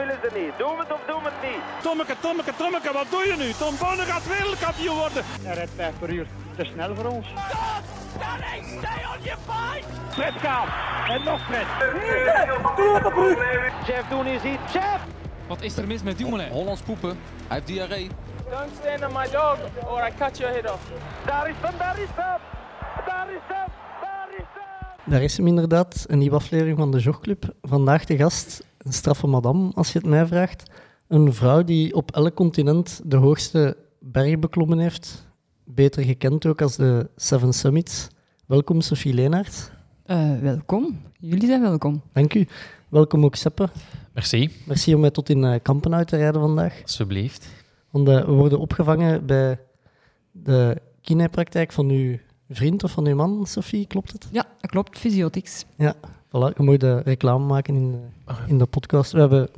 willen ze niet? Doen we het of doen we het niet? Tommeke, Tommeke, Tommeke, wat doe je nu? Tom Bonne gaat wereldkampioen worden. Hij rijdt 5 per uur. Te snel voor ons. Fred gaat. En nog Fred. Jeff doen is iets. Jeff! Wat is er mis met Dumoulin? Hollands poepen. Hij heeft diarree. Don't stand on my dog or I cut your head off. Daar is hem, daar is hem! Daar is hem, daar is hem! Daar is hem inderdaad, een nieuwe aflevering van de Jogclub. Vandaag de gast, een straffe madame, als je het mij vraagt. Een vrouw die op elk continent de hoogste berg beklommen heeft. Beter gekend ook als de Seven Summits. Welkom, Sophie Leenaert. Eh, welkom. Jullie zijn welkom. Dank u. Welkom ook, Seppe. Merci. Merci om mij tot in eh, Kampen uit te rijden vandaag. Alsjeblieft. Want eh, we worden opgevangen bij de kinepraktijk van uw vriend of van uw man, Sophie, klopt het? Ja, dat klopt. Fysiotics. Ja, voilà. Je moet de reclame maken in de, in de podcast. We hebben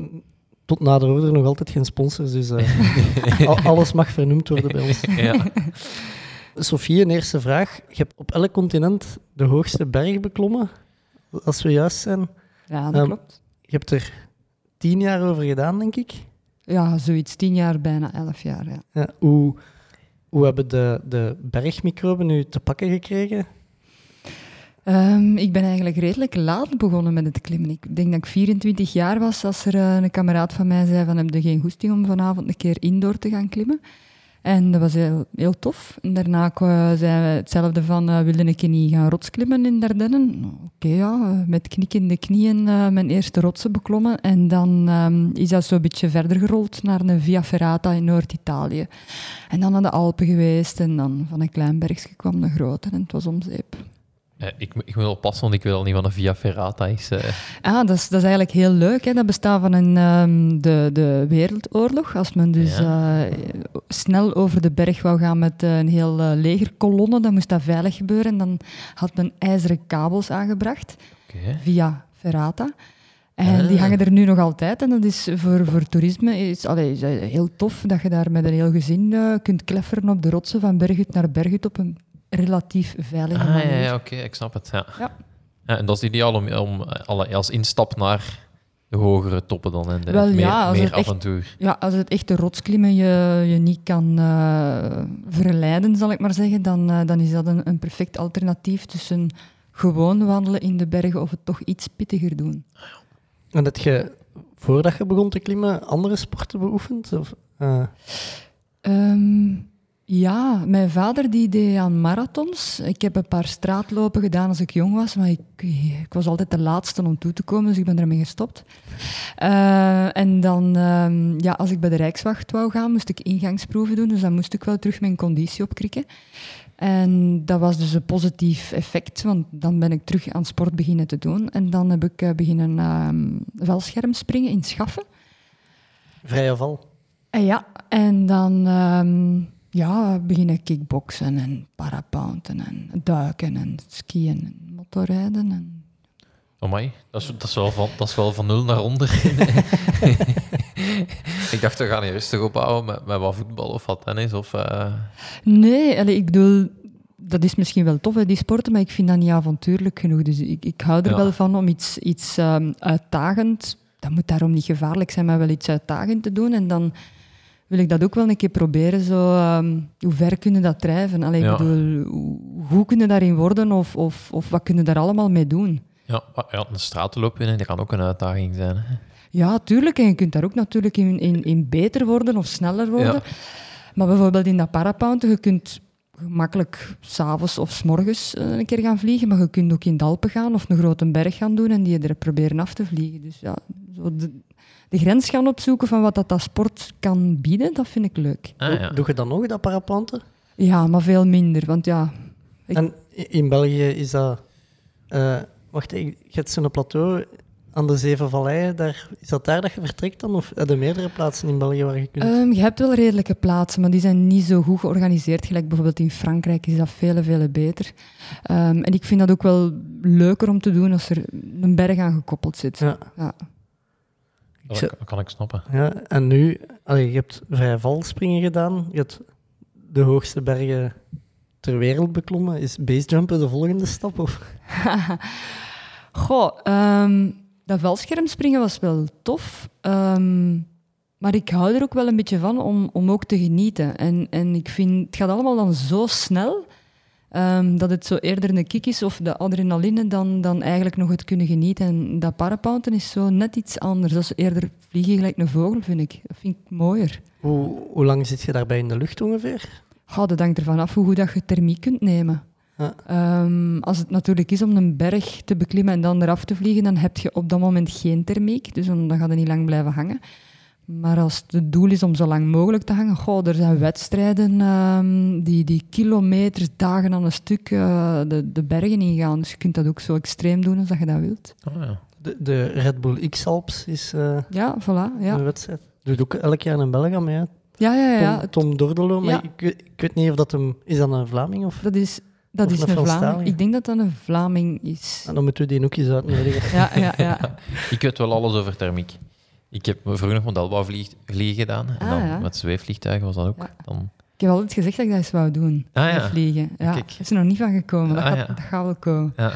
tot nader order nog altijd geen sponsors, dus eh, al- alles mag vernoemd worden bij ons. Ja. Sophie, een eerste vraag. Je hebt op elk continent de hoogste berg beklommen, als we juist zijn. Ja, dat Ehm, klopt. Je hebt er tien jaar over gedaan, denk ik. Ja, zoiets. Tien jaar, bijna elf jaar. Ja. Ja, hoe, hoe hebben de, de bergmicroben nu te pakken gekregen? Ehm, ik ben eigenlijk redelijk laat begonnen met het klimmen. Ik denk dat ik 24 jaar was als er eh, een kameraad van mij zei van heb je geen goesting om vanavond een keer indoor te gaan klimmen. En dat was heel, heel tof. En daarna kwa- zei we hetzelfde van, uh, wilde ik niet gaan rotsklimmen in Dardenne? Nou, Oké, ja, eh, met knikkende knieën eh, mijn eerste rotsen beklommen. En dan ehm, is dat zo'n beetje verder gerold naar een Via Ferrata in Noord-Italië. En dan naar de Alpen geweest en dan van een klein bergje kwam de grote en het was om zeep. Eh, ik, ik moet oppassen, want ik wil niet van een Via Ferrata is. Ah, dat is, dat is eigenlijk heel leuk. Hè. Dat bestaat van een, ehm, de, de Wereldoorlog. Als men dus eh, snel over de berg wou gaan met een heel legerkolonne, dan moest dat veilig gebeuren. En dan had men ijzeren kabels aangebracht via Ferrata. En Ah. die hangen er nu nog altijd. En dat is voor, voor toerisme is, allee, is, heel tof dat je daar met een heel gezin kunt klefferen op de rotsen van berghut naar berghut op een relatief veilige Ah, manier. ja, ja oké, ik snap het. Ja. Ja. Ja, en dat is ideaal om, om als instap naar de hogere toppen dan en de Wel, meer, ja, als meer het echt- avontuur. Ja, als het echte rotsklimmen je, je niet kan eh, verleiden, zal ik maar zeggen, dan, eh, dan is dat een, een perfect alternatief tussen gewoon wandelen in de bergen of het toch iets pittiger doen. En dat je, voordat je begon te klimmen, andere sporten beoefend? Of, eh, Ehm, ja, mijn vader die deed aan marathons. Ik heb een paar straatlopen gedaan als ik jong was, maar ik, ik was altijd de laatste om toe te komen, dus ik ben ermee gestopt. Eh, en dan, ehm, ja, als ik bij de Rijkswacht wou gaan, moest ik ingangsproeven doen, dus dan moest ik wel terug mijn conditie opkrikken. En dat was dus een positief effect, want dan ben ik terug aan sport beginnen te doen. En dan heb ik eh, beginnen ehm valschermspringen in Schaffen. vrije val. En ja, en dan ehm, ja, beginnen kickboksen en parapounten en duiken en skiën en motorrijden. En... Amai, dat is, dat, is wel van, dat is wel van 0 naar 100. ik dacht, we gaan hier rustig ophouden met, met wat voetbal of wat tennis. Of, eh, Nee, allee, ik bedoel, dat is misschien wel tof, hè, die sporten, maar ik vind dat niet avontuurlijk genoeg. Dus ik, ik hou er Ja. wel van om iets, iets ehm, uitdagend, dat moet daarom niet gevaarlijk zijn, maar wel iets uitdagend te doen. En dan wil ik dat ook wel een keer proberen. Zo, ehm, hoe ver kunnen dat drijven? Allee, Ja. ik bedoel, hoe, kunnen daarin worden of, of, of wat kunnen daar allemaal mee doen? ja, ja, een stratenloop winnen, dat kan ook een uitdaging zijn. Hè. Ja, tuurlijk. En je kunt daar ook natuurlijk in, in, in beter worden of sneller worden. Ja. Maar bijvoorbeeld in dat parapounten, je kunt gemakkelijk s'avonds of s'morgens eh, een keer gaan vliegen, maar je kunt ook in de Alpen gaan of een grote berg gaan doen en die er proberen af te vliegen. Dus ja, zo de, de grens gaan opzoeken van wat dat, dat sport kan bieden, dat vind ik leuk. Ah, ja. Doe je dat nog, dat paraplanten? Ja, maar veel minder, want ja... Ik- En in België is dat... eh, wacht, je hebt zo'n plateau aan de Zeven Valleien. Daar, is dat daar dat je vertrekt dan? Of heb je meerdere plaatsen in België waar je kunt... Ehm, je hebt wel redelijke plaatsen, maar die zijn niet zo goed georganiseerd. Gelijk bijvoorbeeld in Frankrijk is dat veel, veel beter. Ehm, en ik vind dat ook wel leuker om te doen als er een berg aan gekoppeld zit. Ja. Ja. Dat, kan ik snappen. Ja, en nu, allee, je hebt vrije valspringen gedaan. Je hebt de hoogste bergen ter wereld beklommen. Is basejumpen de volgende stap? Of? Goh, ehm, dat Dat valschermspringen was wel tof. ehm, maar ik hou er ook wel een beetje van om, om ook te genieten. En, en ik vind, het gaat allemaal dan zo snel ehm, dat het zo eerder een kick is of de adrenaline dan, dan eigenlijk nog het kunnen genieten. En dat parapounten is zo net iets anders. Dat is eerder vliegen gelijk een vogel, vind ik. Dat vind ik mooier. Hoe, hoe lang zit je daarbij in de lucht ongeveer? Ja, dat hangt ervan af hoe goed dat je thermie kunt nemen. Ja. Ehm, als het natuurlijk is om een berg te beklimmen en dan eraf te vliegen, dan heb je op dat moment geen thermiek. Dus dan, dan gaat je niet lang blijven hangen. Maar als het doel is om zo lang mogelijk te hangen, goh, er zijn wedstrijden ehm, die, die kilometers, dagen aan een stuk eh, de, de bergen ingaan. Dus je kunt dat ook zo extreem doen als dat je dat wilt. Oh, ja. De, de Red Bull X-Alps is eh, Ja, voilà. Ja, een wedstrijd. Doet ook elk jaar een Belg aan mee. hè? ja, ja. ja. Tom, Tom Dordelo, maar Ja. ik, weet- ik weet niet of dat hem... Is dat een Vlaming of... Dat is, dat Of is een een Vlaming. Ik denk dat dat een Vlaming is. Ah, dan moeten we die ook eens uitnodigen. Ja, ja, ja. Ik weet wel alles over thermiek. Ik heb vroeger nog modelbouw vlieg- vliegen gedaan. En Ah, dan ja. met zweefvliegtuigen was dat ook. Ja. Dan, Ik heb altijd gezegd dat ik dat eens wou doen. Ah, ja. vliegen. Ja, Kijk. Is er nog niet van gekomen. Dat, Ah, gaat, dat gaat wel komen. ja.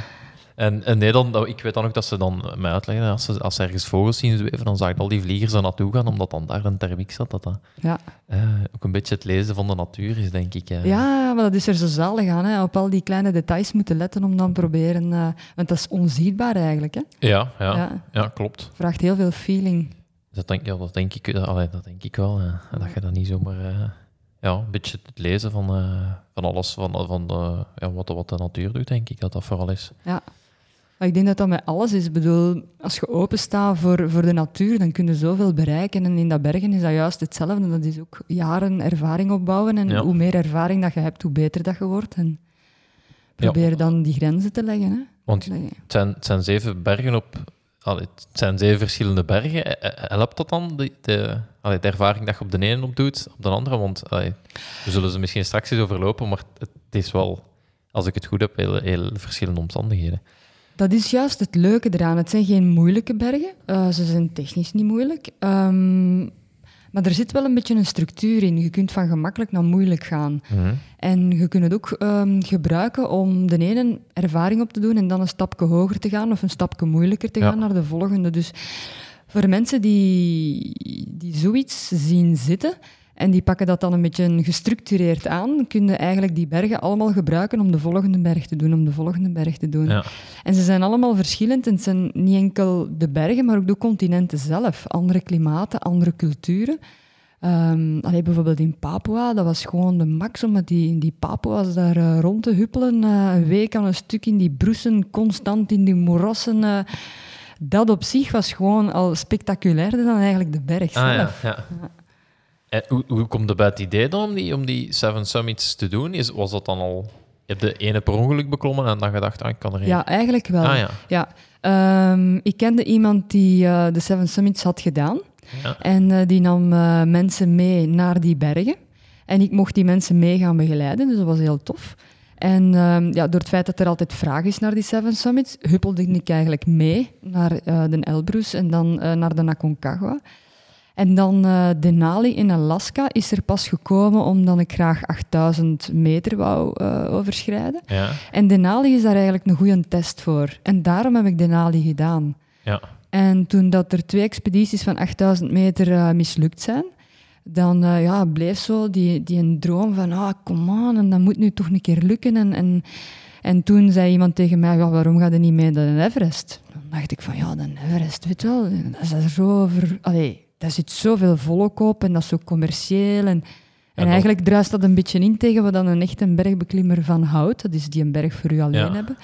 En, en nee, dan, ik weet dan ook dat ze dan mij uitleggen, als ze, als ze ergens vogels zien zweven, dan zag ik al die vliegers er naartoe gaan, omdat dan daar een thermiek zat. Dat dat Ja. eh, ook een beetje het lezen van de natuur is, denk ik. Ja, maar dat is er zo zalig aan. Hè. Op al die kleine details moeten letten om dan proberen... eh, want dat is onzichtbaar eigenlijk. Hè. Ja, ja, Ja. ja. klopt. Vraagt heel veel feeling. Dat denk, ja, dat denk ik, eh, allee, dat denk ik wel. ja. En Dat je dat niet zomaar... eh, ja, een beetje het lezen van, eh, van alles, van, van ja, wat, de- wat de natuur doet, denk ik dat dat vooral is. Maar ik denk dat dat met alles is. Ik bedoel, als je openstaat voor, voor de natuur, dan kun je zoveel bereiken. En in dat bergen is dat juist hetzelfde. Dat is ook jaren ervaring opbouwen. En Ja. hoe meer ervaring dat je hebt, hoe beter dat je wordt. En probeer dan die grenzen te leggen. Hè. Want het zijn, het zijn zeven bergen op... Het zijn zeven verschillende bergen. Eh, eh, Helpt dat dan, de, de, de ervaring dat je op de ene op doet, op de andere? Want we zullen ze misschien straks eens overlopen, maar het is wel, als ik het goed heb, heel, heel verschillende omstandigheden. Dat is juist het leuke eraan. Het zijn geen moeilijke bergen. Eh, ze zijn technisch niet moeilijk. Ehm, maar er zit wel een beetje een structuur in. Je kunt van gemakkelijk naar moeilijk gaan. En je kunt het ook ehm, gebruiken om de ene ervaring op te doen en dan een stapje hoger te gaan of een stapje moeilijker te Ja. gaan naar de volgende. Dus voor mensen die, die zoiets zien zitten en die pakken dat dan een beetje gestructureerd aan, kun je eigenlijk die bergen allemaal gebruiken om de volgende berg te doen, om de volgende berg te doen. Ja. En ze zijn allemaal verschillend en het zijn niet enkel de bergen, maar ook de continenten zelf. Andere klimaten, andere culturen. Allee, bijvoorbeeld in Papua, dat was gewoon de max om met die, in die Papua's daar eh, rond te huppelen. eh, een week aan een stuk in die broesen, constant in die moerassen. eh. dat op zich was gewoon al spectaculairder dan eigenlijk de berg Ah, ja, zelf. ja. En hoe, hoe komt er bij het idee dan om die, om die Seven Summits te doen? Is, was dat dan al... Je hebt de ene per ongeluk beklommen en dan gedacht, ah, ik kan er. Ja, eigenlijk wel. Ah ja. Ja. Ehm, ik kende iemand die eh, de Seven Summits had gedaan. Ja. En eh, die nam eh, mensen mee naar die bergen. En ik mocht die mensen mee gaan begeleiden, dus dat was heel tof. En ehm, ja, door het feit dat er altijd vraag is naar die Seven Summits, huppelde ik eigenlijk mee naar de Elbrus en dan naar de Aconcagua. En dan eh, Denali in Alaska is er pas gekomen omdat ik graag 8000 meter wou eh, overschrijden. Ja. En Denali is daar eigenlijk een goede test voor. En daarom heb ik Denali gedaan. Ja. En toen dat er twee expedities van 8000 meter eh, mislukt zijn, dan ja, bleef zo die, die een droom van, ah, kom aan, en dat moet nu toch een keer lukken. En, en, en toen zei iemand tegen mij, ja, waarom ga je niet mee naar de Everest? Dan dacht ik van, ja, de Everest, weet je wel, dat is er zo over... Allee, daar zit zoveel volk op en dat is zo commercieel. En, en eigenlijk druist dat een beetje in tegen wat dan een echte bergbeklimmer van houdt. Dat is die een berg voor u alleen Ja. hebben.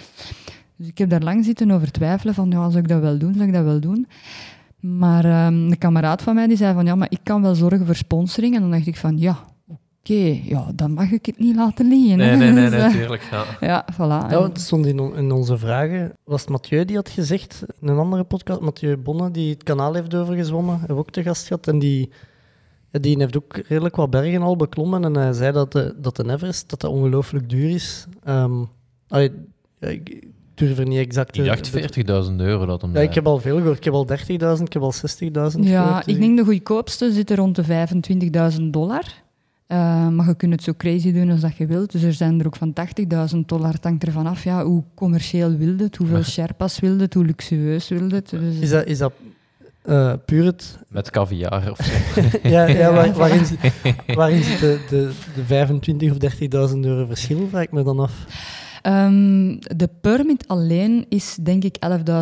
Dus ik heb daar lang zitten over twijfelen van, ja, zou ik dat wel doen, zou ik dat wel doen? Maar ehm, een kameraad van mij die zei van, ja, maar ik kan wel zorgen voor sponsoring. En dan dacht ik van, ja, oké, ja, dan mag ik het niet laten liggen. Nee, hè. nee, nee, Dus, eh, natuurlijk. Ja. Ja, voilà. Ja, En- het stond in, on- in onze vragen. Was het Mathieu die had gezegd, in een andere podcast, Mathieu Bonne, die het kanaal heeft overgezwommen, hebben we ook te gast gehad. En die, ja, die heeft ook redelijk wat bergen al beklommen. En hij zei dat de, dat de Everest dat dat ongelooflijk duur is. Ehm, allee, ik durf er niet exact... Ik te- dacht 40.000 euro dat hem Ja, ik heb al veel gehoord. Ik heb al 30.000, ik heb al 60.000 Ja, gehoord. ik denk de goedkoopste zit er rond de 25.000 dollar. Eh, maar je kunt het zo crazy doen als dat je wilt. Dus er zijn er ook van 80.000 dollar. Het hangt ervan af ja, hoe commercieel wil het, hoeveel Sherpas wil het, hoe luxueus wil het. Dus, Is dat, is dat eh, puur het... Met caviar of zo. ja, ja, waar- waarin, zit- waarin zit de, de, de 25 of 30.000 euro verschil, vraag ik me dan af. Ehm, de permit alleen is denk ik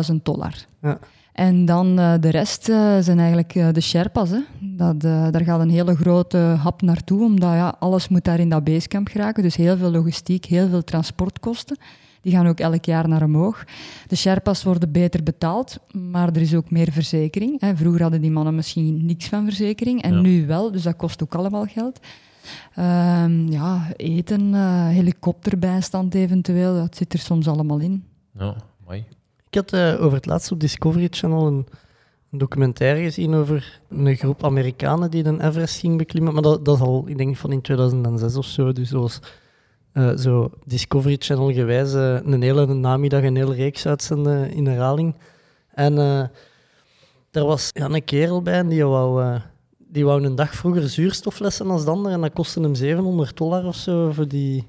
11.000 dollar. Ja. En dan eh, de rest eh, zijn eigenlijk eh, de Sherpas. Hè. Dat, daar gaat een hele grote hap naartoe, omdat ja, alles moet daar in dat basecamp geraken. Dus heel veel logistiek, heel veel transportkosten. Die gaan ook elk jaar naar omhoog. De Sherpas worden beter betaald, maar er is ook meer verzekering. Hè. Vroeger hadden die mannen misschien niks van verzekering en Ja. nu wel, dus dat kost ook allemaal geld. Ehm, ja, eten, helikopterbijstand eventueel, dat zit er soms allemaal in. Ja, mooi. Ik had eh, over het laatst op Discovery Channel een, documentaire gezien over een groep Amerikanen die de Everest ging beklimmen. Maar dat, dat is al, ik denk, van in 2006 of zo. Dus dat was eh, zo Discovery Channel gewijs eh, een hele namiddag een hele reeks uitzenden in herhaling. En er was een kerel bij die wou, die wou een dag vroeger zuurstoflessen als de ander. En dat kostte hem 700 dollar of zo voor die...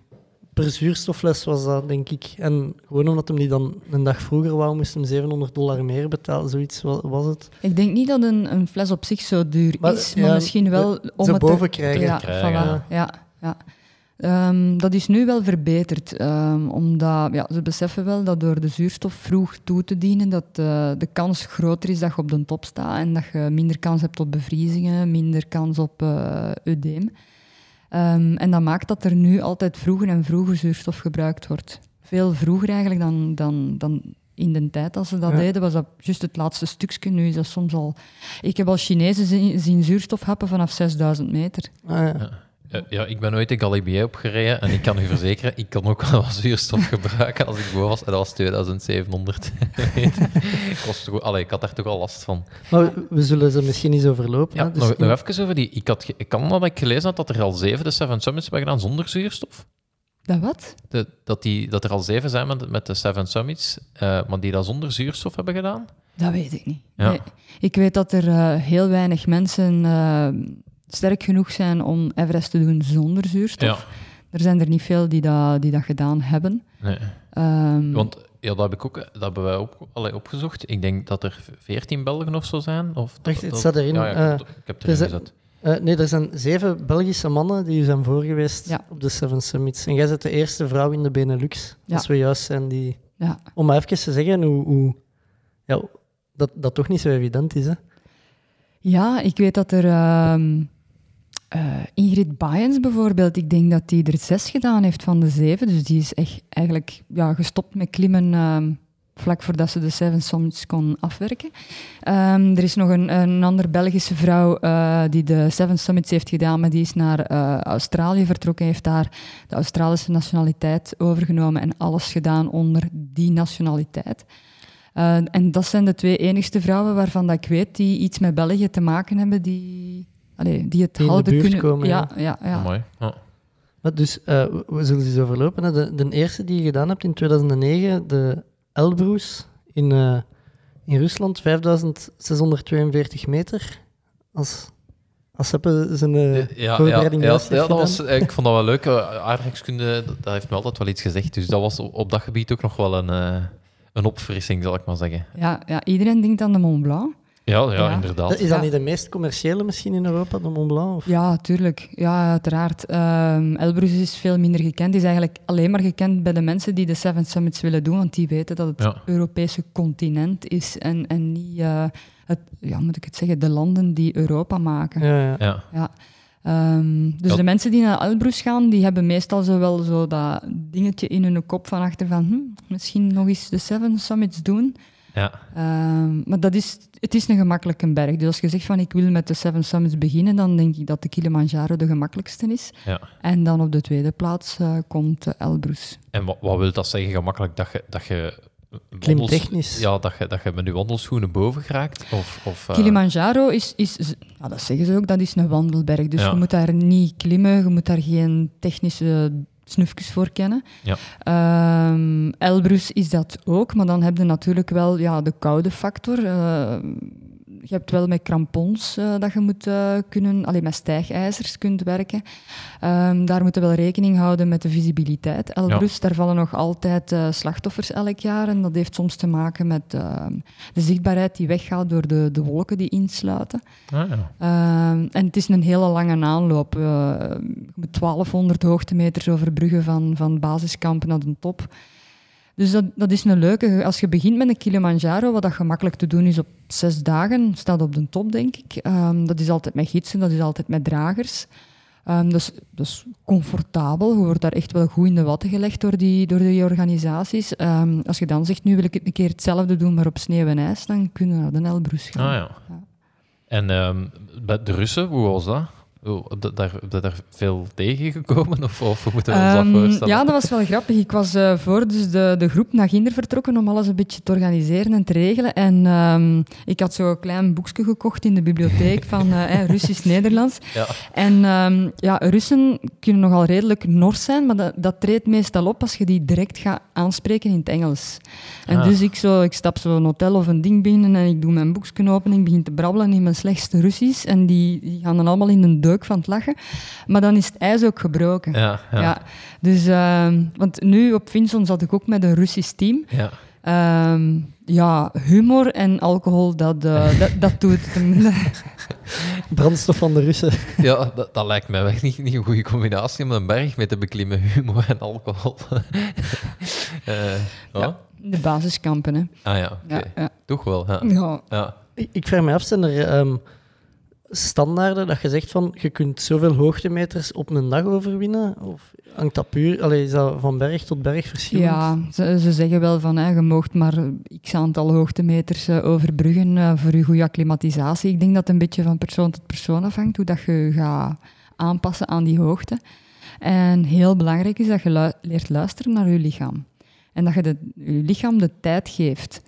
Per zuurstofles was dat, denk ik. En gewoon omdat hem die dan een dag vroeger wou, moest hem 700 dollar meer betalen. Zoiets wa- was het. Ik denk niet dat een, een fles op zich zo duur Maar, is, maar ja, misschien wel de- om ze het boven te krijgen. Ja, Krijgen, voilà, ja. ja. ja. Ehm, dat is nu wel verbeterd, ehm, omdat ja, ze beseffen wel dat door de zuurstof vroeg toe te dienen, dat eh, de kans groter is dat je op de top staat en dat je minder kans hebt op bevriezingen, minder kans op eh eudeem. Ehm, en dat maakt dat er nu altijd vroeger en vroeger zuurstof gebruikt wordt. Veel vroeger eigenlijk dan, dan, dan in de tijd als ze dat Ja. deden, was dat juist het laatste stukje. Nu is dat soms al... Ik heb al Chinezen zien, zien zuurstof happen vanaf 6000 meter. Ah, ja. Ja. Ja, ik ben ooit de Galibier opgereden en ik kan u verzekeren, ik kon ook wel wat zuurstof gebruiken als ik boven was. En dat was 2700 meter. ik, was toch, allee, ik had daar toch al last van. Maar we, zullen ze misschien eens overlopen. Ja, hè. Dus nog, in- nog even over die... Ik, had, ik kan dat ik gelezen had dat er al zeven de Seven Summits hebben gedaan zonder zuurstof. Dat wat? De, dat, die, dat er al zeven zijn met, met de Seven Summits, eh, maar die dat zonder zuurstof hebben gedaan. Dat weet ik niet. Ja. Nee. Ik weet dat er eh, heel weinig mensen eh, sterk genoeg zijn om Everest te doen zonder zuurstof. Er zijn er niet veel die dat, die dat gedaan hebben. Nee. Ehm, Want ja, dat, heb ik ook, dat hebben wij op, allee, opgezocht. Ik denk dat er 14 Belgen of zo zijn. Of, dat- Echt, het dat- staat erin, Ja, ja, ik, eh, heb, het- ik heb het er erin gezet. Eh, nee, er zijn zeven Belgische mannen die zijn voor geweest Ja. op de Seven Summits. En jij bent de eerste vrouw in de Benelux, Ja. als we juist zijn. Die... ja. Om maar even te zeggen hoe, hoe ja, dat dat toch niet zo evident is. Hè? ja, ik weet dat er... ehm, eh, Ingrid Bayens bijvoorbeeld, ik denk dat die er zes gedaan heeft van de zeven. Dus die is echt eigenlijk ja, gestopt met klimmen ehm, vlak voordat ze de Seven Summits kon afwerken. Ehm, er is nog een, een andere Belgische vrouw eh, die de Seven Summits heeft gedaan, maar die is naar eh, Australië vertrokken, heeft daar de Australische nationaliteit overgenomen en alles gedaan onder die nationaliteit. En dat zijn de twee enigste vrouwen waarvan dat ik weet die iets met België te maken hebben, die, allee, die het Die kunnen. komen, ja, ja, ja. Mooi. Ja. Maar dus, eh, we- zullen ze eens overlopen. Hè. De, de eerste die je gedaan hebt in 2009, de Elbrus in, eh, in Rusland, 5642 meter. Als, als Seppe zijn eh, Ja, ja, voorbereiding ja, ja, heeft dat gedaan. was, ik vond dat wel leuk. Aardrijkskunde, dat heeft me altijd wel iets gezegd. Dus dat was op, op dat gebied ook nog wel een, eh, een opfrissing, zal ik maar zeggen. Ja, ja, iedereen denkt aan de Mont Blanc. Ja, ja, Ja. inderdaad. Is dat Ja. niet de meest commerciële misschien in Europa, de Mont Blanc? Of? Ja, tuurlijk. Ja, uiteraard. Ehm Elbrus is veel minder gekend. is eigenlijk alleen maar gekend bij de mensen die de Seven Summits willen doen, want die weten dat het Ja. Europese continent is en, en niet, eh, het, ja, moet ik het zeggen, de landen die Europa maken. Ja, ja. Ja. Ja. Ehm, dus Ja. de mensen die naar Elbrus gaan, die hebben meestal zo wel zo dat dingetje in hun kop van achter van hm, misschien nog eens de Seven Summits doen. Ja. Ehm, maar dat is, het is een gemakkelijke berg. Dus als je zegt van ik wil met de Seven Summits beginnen, dan denk ik dat de Kilimanjaro de gemakkelijkste is. Ja. En dan op de tweede plaats eh, komt de Elbrus. En wat, wat wil dat zeggen, gemakkelijk? Dat je, dat je Klimtechnisch. Ja, dat je, dat je met je wandelschoenen boven geraakt? Of, of, eh, Kilimanjaro is, is ja, dat zeggen ze ook, dat is een wandelberg. Dus Ja. je moet daar niet klimmen, je moet daar geen technische snufjes voor kennen. Ja. Ehm, Elbrus is dat ook, maar dan heb je natuurlijk wel ja, de koude factor. Eh, je hebt wel met crampons eh, dat je moet eh, kunnen, alleen met stijgijzers kunt werken. Ehm, daar moeten we wel rekening houden met de visibiliteit. Elbrus, daar vallen nog altijd eh, slachtoffers elk jaar. En dat heeft soms te maken met ehm, de zichtbaarheid die weggaat door de, de wolken die insluiten. Ah, ja. Ehm, en het is een hele lange aanloop. eh, met 1200 hoogtemeters overbruggen van, van basiskamp naar de top. Dus dat, dat is een leuke. Als je begint met een Kilimanjaro, wat dat gemakkelijk te doen is op zes dagen, staat op de top, denk ik. Ehm, dat is altijd met gidsen, dat is altijd met dragers. Ehm, dus, dus comfortabel. Je wordt daar echt wel goed in de watten gelegd door die, door die organisaties. Ehm, als je dan zegt, nu wil ik het een keer hetzelfde doen, maar op sneeuw en ijs, dan kunnen we naar de Elbrus gaan. Ah, ja. En bij de Russen, hoe was dat? Je daar, daar veel tegengekomen? Of, of hoe moeten we ons dat Ehm, voorstellen? ja, dat was wel grappig. Ik was eh, voor dus de, de groep naar Ginder vertrokken om alles een beetje te organiseren en te regelen. En ehm, ik had zo'n klein boekje gekocht in de bibliotheek van eh, eh, Russisch-Nederlands. Ja. En ehm, ja, Russen kunnen nogal redelijk nors zijn, maar dat, dat treedt meestal op als je die direct gaat aanspreken in het Engels. En Ah. dus ik, zo, ik stap zo een hotel of een ding binnen en ik doe mijn boekje open en ik begin te brabbelen in mijn slechtste Russisch. En die, die gaan dan allemaal in een van het lachen. Maar dan is het ijs ook gebroken. Ja, ja. Ja, dus, ehm, want nu op Vinson zat ik ook met een Russisch team. ja. Ehm, ja, humor en alcohol, dat, eh, dat, dat doet het. Brandstof van de Russen. Ja, dat, dat lijkt mij echt niet, niet een goede combinatie om een berg mee te beklimmen, humor en alcohol. Eh, ja? Ja. De basiskampen, hè. Ah ja, oké. Ja, ja. Toch wel, ja. ja. ja. Ik, ik vraag me af, zijn er ehm, standaarden dat je zegt van je kunt zoveel hoogtemeters op een dag overwinnen? Of hangt dat puur, is dat van berg tot berg verschillend? Ja, ze, ze zeggen wel van hè, je moogt maar x aantal hoogtemeters eh, overbruggen eh, voor je goede acclimatisatie. Ik denk dat het een beetje van persoon tot persoon afhangt hoe dat je gaat aanpassen aan die hoogte. En heel belangrijk is dat je leert luisteren naar je lichaam. En dat je de, je lichaam de tijd geeft.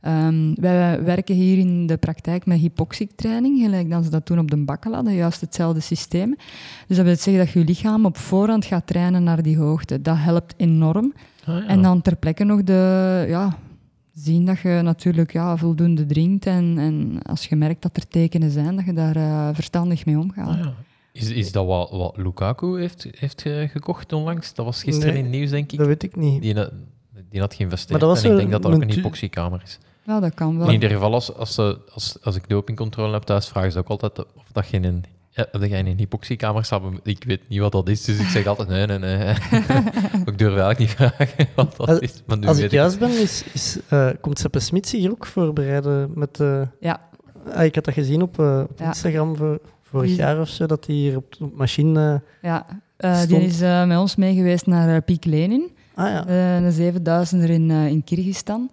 Ehm, wij werken hier in de praktijk met hypoxietraining, gelijk dat ze dat doen op de bakkela, dat juist hetzelfde systeem. Dus dat wil zeggen dat je je lichaam op voorhand gaat trainen naar die hoogte. Dat helpt enorm. Ah, ja. En dan ter plekke nog de, ja, zien dat je natuurlijk ja, voldoende drinkt. En, en als je merkt dat er tekenen zijn, dat je daar eh, verstandig mee omgaat. Ah, ja. Is, is dat wat, wat Lukaku heeft, heeft eh, gekocht onlangs? Dat was gisteren Nee, in het nieuws, denk ik. Dat weet ik niet. Die, had- die had geïnvesteerd. Maar dat was en ik denk dat dat ook een hypoxiekamer is. Ja, dat kan wel. In ieder geval, als, als, ze, als, als ik dopingcontrole heb thuis, vragen ze ook altijd of dat je in een, dat jij in een hypoxiekamer staat. Ik weet niet wat dat is, dus ik zeg altijd nee, nee, nee. ik durf eigenlijk niet vragen wat dat Als- is. Maar nu Als weet ik juist ben, is, is, eh, komt Seppe Smits hier ook voorbereiden met... eh, Ja, ah, ik had dat gezien op, eh, op Ja. Instagram voor, vorig jaar of zo, dat hij hier op de machine... ja. Eh, die is eh, met ons mee geweest naar uh, Piek Lenin, ah ja, eh, een 7000er in, eh, in Kyrgyzstan.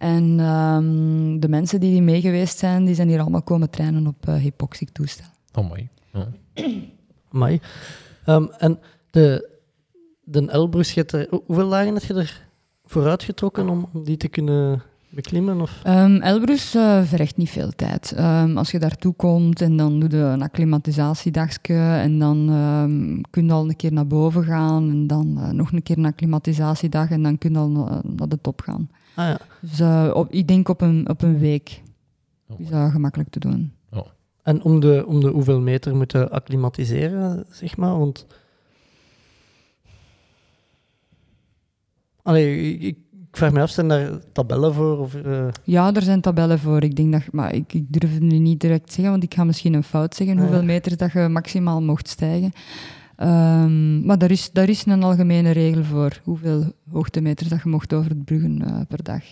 En ehm, de mensen die, die mee geweest zijn, die zijn hier allemaal komen trainen op uh, hypoxiek-toestel. Oh, mooi. Ja. amai. Ehm, en de, de Elbrus, hoeveel dagen heb je er vooruit getrokken om om die te kunnen beklimmen? Of? Ehm, Elbrus eh, vergt niet veel tijd. Ehm, als je daartoe komt en dan doe je een acclimatisatiedagje en dan ehm, kun je al een keer naar boven gaan en dan eh, nog een keer een acclimatisatiedag en dan kun je al na- naar de top gaan. Ah ja. Dus eh, op, ik denk op een, op een week Oh, is dat gemakkelijk te doen. En om de, om de hoeveel meter moeten acclimatiseren, zeg maar? Want... Allee, ik, ik vraag me af, zijn daar tabellen voor? Of, eh, Ja, er zijn tabellen voor. Ik denk dat, maar ik, ik durf het nu niet direct zeggen, want ik ga misschien een fout zeggen Ah, ja. hoeveel meters dat je maximaal mocht stijgen. Ehm, maar daar is, daar is een algemene regel voor hoeveel hoogtemeters dat je mocht overbruggen eh per dag.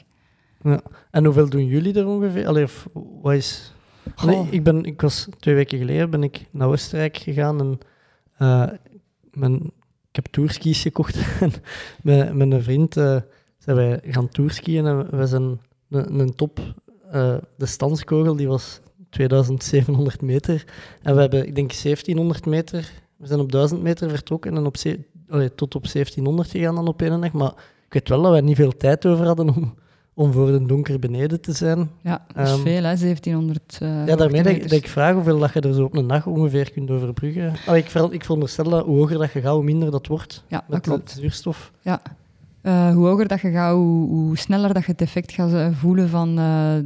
En hoeveel doen jullie er ongeveer? Allee, of, wat is... Ik, ben, ik was twee weken geleden ben ik naar Oostenrijk gegaan en eh, mijn, ik heb tourskis gekocht. en met, met een vriend eh, zijn wij gaan tourskiën en we zijn een, een top, de standskogel, die was 2700 meter. En we hebben, ik denk, 1700 meter. We zijn op 1000 meter vertrokken en op ze- allee, tot op 1700 gegaan dan op één dag. Maar ik weet wel dat wij niet veel tijd over hadden om, om voor de donker beneden te zijn. Ja, dat is Ehm, veel, hè? 1700 eh Ja, daarmee dat, ik- dat vraag hoeveel dat je er zo op een dag ongeveer kunt overbruggen. Allee, ik, ik veronderstel dat hoe hoger dat je gaat, hoe minder dat wordt Ja, dat met de klopt. zuurstof. Ja. Eh, hoe hoger dat je gaat, hoe, hoe sneller dat je het effect gaat eh, voelen van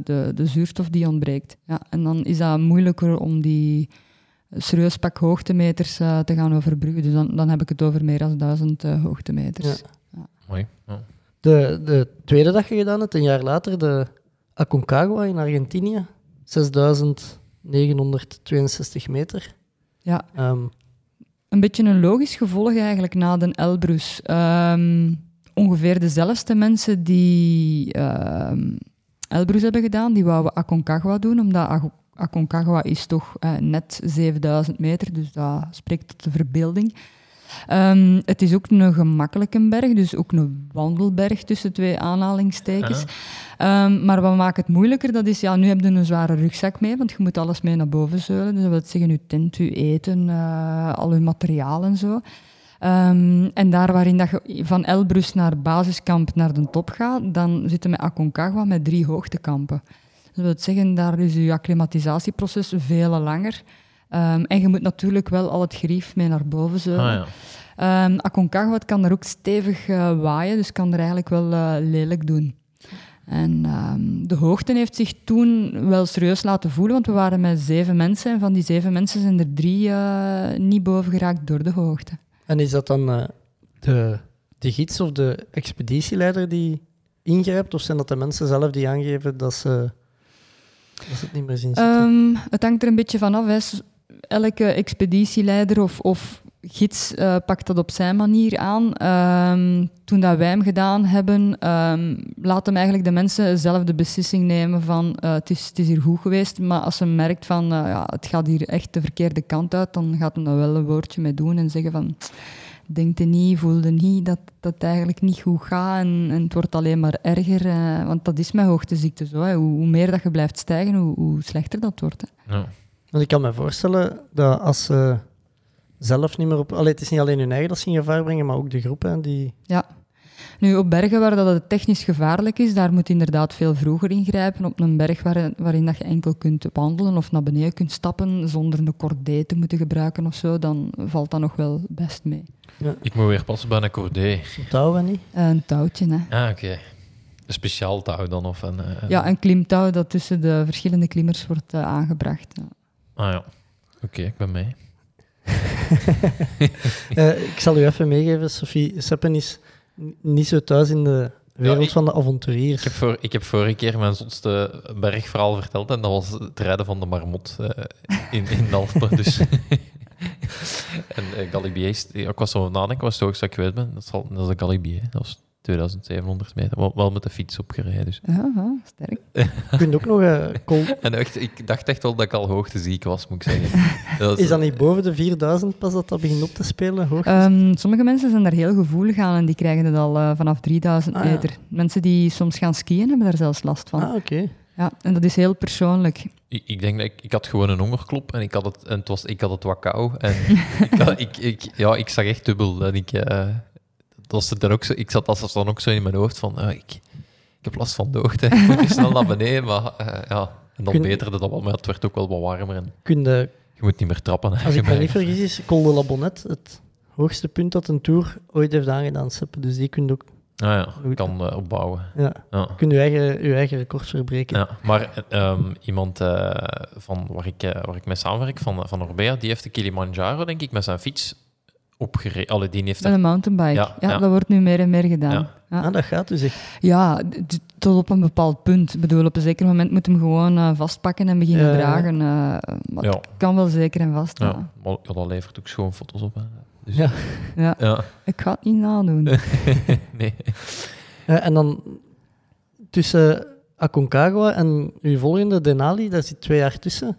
de, de zuurstof die ontbreekt. Ja, en dan is dat moeilijker om die serieus pak hoogtemeters eh, te gaan overbruggen. Dus dan, dan heb ik het over meer dan duizend eh, hoogtemeters. Mooi. Ja. De, de tweede dat je gedaan hebt, een jaar later, de Aconcagua in Argentinië. 6962 meter. Ja, Ehm, een beetje een logisch gevolg eigenlijk na de Elbrus. Ehm, ongeveer dezelfde mensen die ehm, Elbrus hebben gedaan, die wouden Aconcagua doen, omdat Aconcagua is toch eh, net 7000 meter, dus dat spreekt tot de verbeelding. Ehm, het is ook een gemakkelijke berg, dus ook een wandelberg tussen twee aanhalingstekens. Ehm, maar wat maakt het moeilijker, dat is, ja, nu heb je een zware rugzak mee, want je moet alles mee naar boven zeulen. Dus dat wil zeggen, je tent, je eten, eh, al je materiaal en zo. Ehm, en daar waarin dat je van Elbrus naar basiskamp naar de top gaat, dan zitten we met Aconcagua met drie hoogtekampen. Dat wil zeggen, daar is je acclimatisatieproces veel langer. Ehm, en je moet natuurlijk wel al het grief mee naar boven zeulen. Ah, ja. Ehm Aconcagua kan er ook stevig eh, waaien, dus kan er eigenlijk wel eh, lelijk doen. En ehm, de hoogte heeft zich toen wel serieus laten voelen, want we waren met zeven mensen en van die zeven mensen zijn er drie eh, niet boven geraakt door de hoogte. en is dat dan eh, de, de gids of de expeditieleider die ingrijpt? Of zijn dat de mensen zelf die aangeven dat ze, ze het niet meer? Ehm, het hangt er een beetje vanaf. Hè. Elke expeditieleider of, of gids eh, pakt dat op zijn manier aan. Ehm, toen dat wij hem gedaan hebben, ehm, laat hem eigenlijk de mensen zelf de beslissing nemen van eh, het, is, het is hier goed geweest, maar als hij merkt van eh, ja, het gaat hier echt de verkeerde kant uit, dan gaat hij daar wel een woordje mee doen en zeggen van denkte niet, voelde niet dat dat het eigenlijk niet goed gaat en, en het wordt alleen maar erger. eh, want dat is met hoogteziekte zo. Hè. Hoe, hoe meer dat je blijft stijgen, hoe, hoe slechter dat wordt. Hè. Ja. Want ik kan me voorstellen dat als ze zelf niet meer op... Allee, het is niet alleen hun eigen dat ze in gevaar brengen, maar ook de groep hè, die... Ja. Nu, op bergen waar dat het technisch gevaarlijk is, daar moet je inderdaad veel vroeger ingrijpen. Op een berg waar, waarin dat je enkel kunt wandelen of naar beneden kunt stappen zonder een cordé te moeten gebruiken of zo, dan valt dat nog wel best mee. Ik moet weer passen bij een cordé. Touwen niet. Een touwtje, hè. Ah, oké. Een speciaal touw dan? Of een, eh, Ja, een klimtouw dat tussen de verschillende klimmers wordt eh, aangebracht. Ja. Ah ja. Oké, ik ben mee. Eh, ik zal u even meegeven, Sophie. Seppen is niet zo thuis in de wereld ik- van de Ik avonturiers. heb, voor, ik heb vorige keer mijn zotste bergverhaal verteld en dat was het rijden van de marmot eh, in, in Alpen. Dus. en uh, Galibier, ik was zo nadenken, wat is het hoogste dat ik weet ben? Dat, zal, dat is de Galibier, dat was 2700 meter. Wel, wel met de fiets opgereden. Dus. Ja, ja, sterk. Je kunt ook nog... eh, kol- En echt, ik dacht echt wel dat ik al hoogteziek was, moet ik zeggen. Dat Is dat niet boven de 4000 pas dat dat begint op te spelen? Hoor? Ehm, sommige mensen zijn daar heel gevoelig aan en die krijgen het al eh, vanaf 3000 Ah, ja. meter. Mensen die soms gaan skiën hebben daar zelfs last van. ah, oké. Ja, en dat is heel persoonlijk. Ik, ik denk dat ik, ik had gewoon een hongerklop en ik had het, en het was, ik had het wat kou. En ik, had- ik, ik, ja, ik zag echt dubbel. En ik, eh, was dan ook zo, ik zat als dan ook zo in mijn hoofd van, ah, ik, ik heb last van de hoogte. Ik moet snel naar beneden, maar eh, ja. En dan Kun- beterde dat wel, maar het werd ook wel wat warmer. En Kun je, je moet niet meer trappen. als ik me niet vergis, is Col de la Bonnette het hoogste punt dat een Tour ooit heeft aangedaan. Dus die kun je ook... Ah ja, kan eh, opbouwen. Ja, Ja. kun je eigen, je eigen record verbreken. Ja, maar ehm, iemand eh, van waar ik, waar ik mee samenwerk, van, van Orbea, die heeft de Kilimanjaro, denk ik, met zijn fiets opgereden. Allee, die heeft Met een mountainbike. Ja, Ja, ja. dat wordt nu meer en meer gedaan. Ja. Ja, Ah, dat gaat dus echt. Ja, tot op een bepaald punt. Ik bedoel, op een zeker moment moet je hem gewoon eh, vastpakken en beginnen dragen. eh, maar Ja. het kan wel zeker en vast. Ja. Ja, maar ja, dat levert ook schoon foto's op. Hè. Dus, Ja. Ja. ja. Ik ga het niet nadoen. nee. En dan tussen Aconcagua en uw volgende Denali, daar zit twee jaar tussen.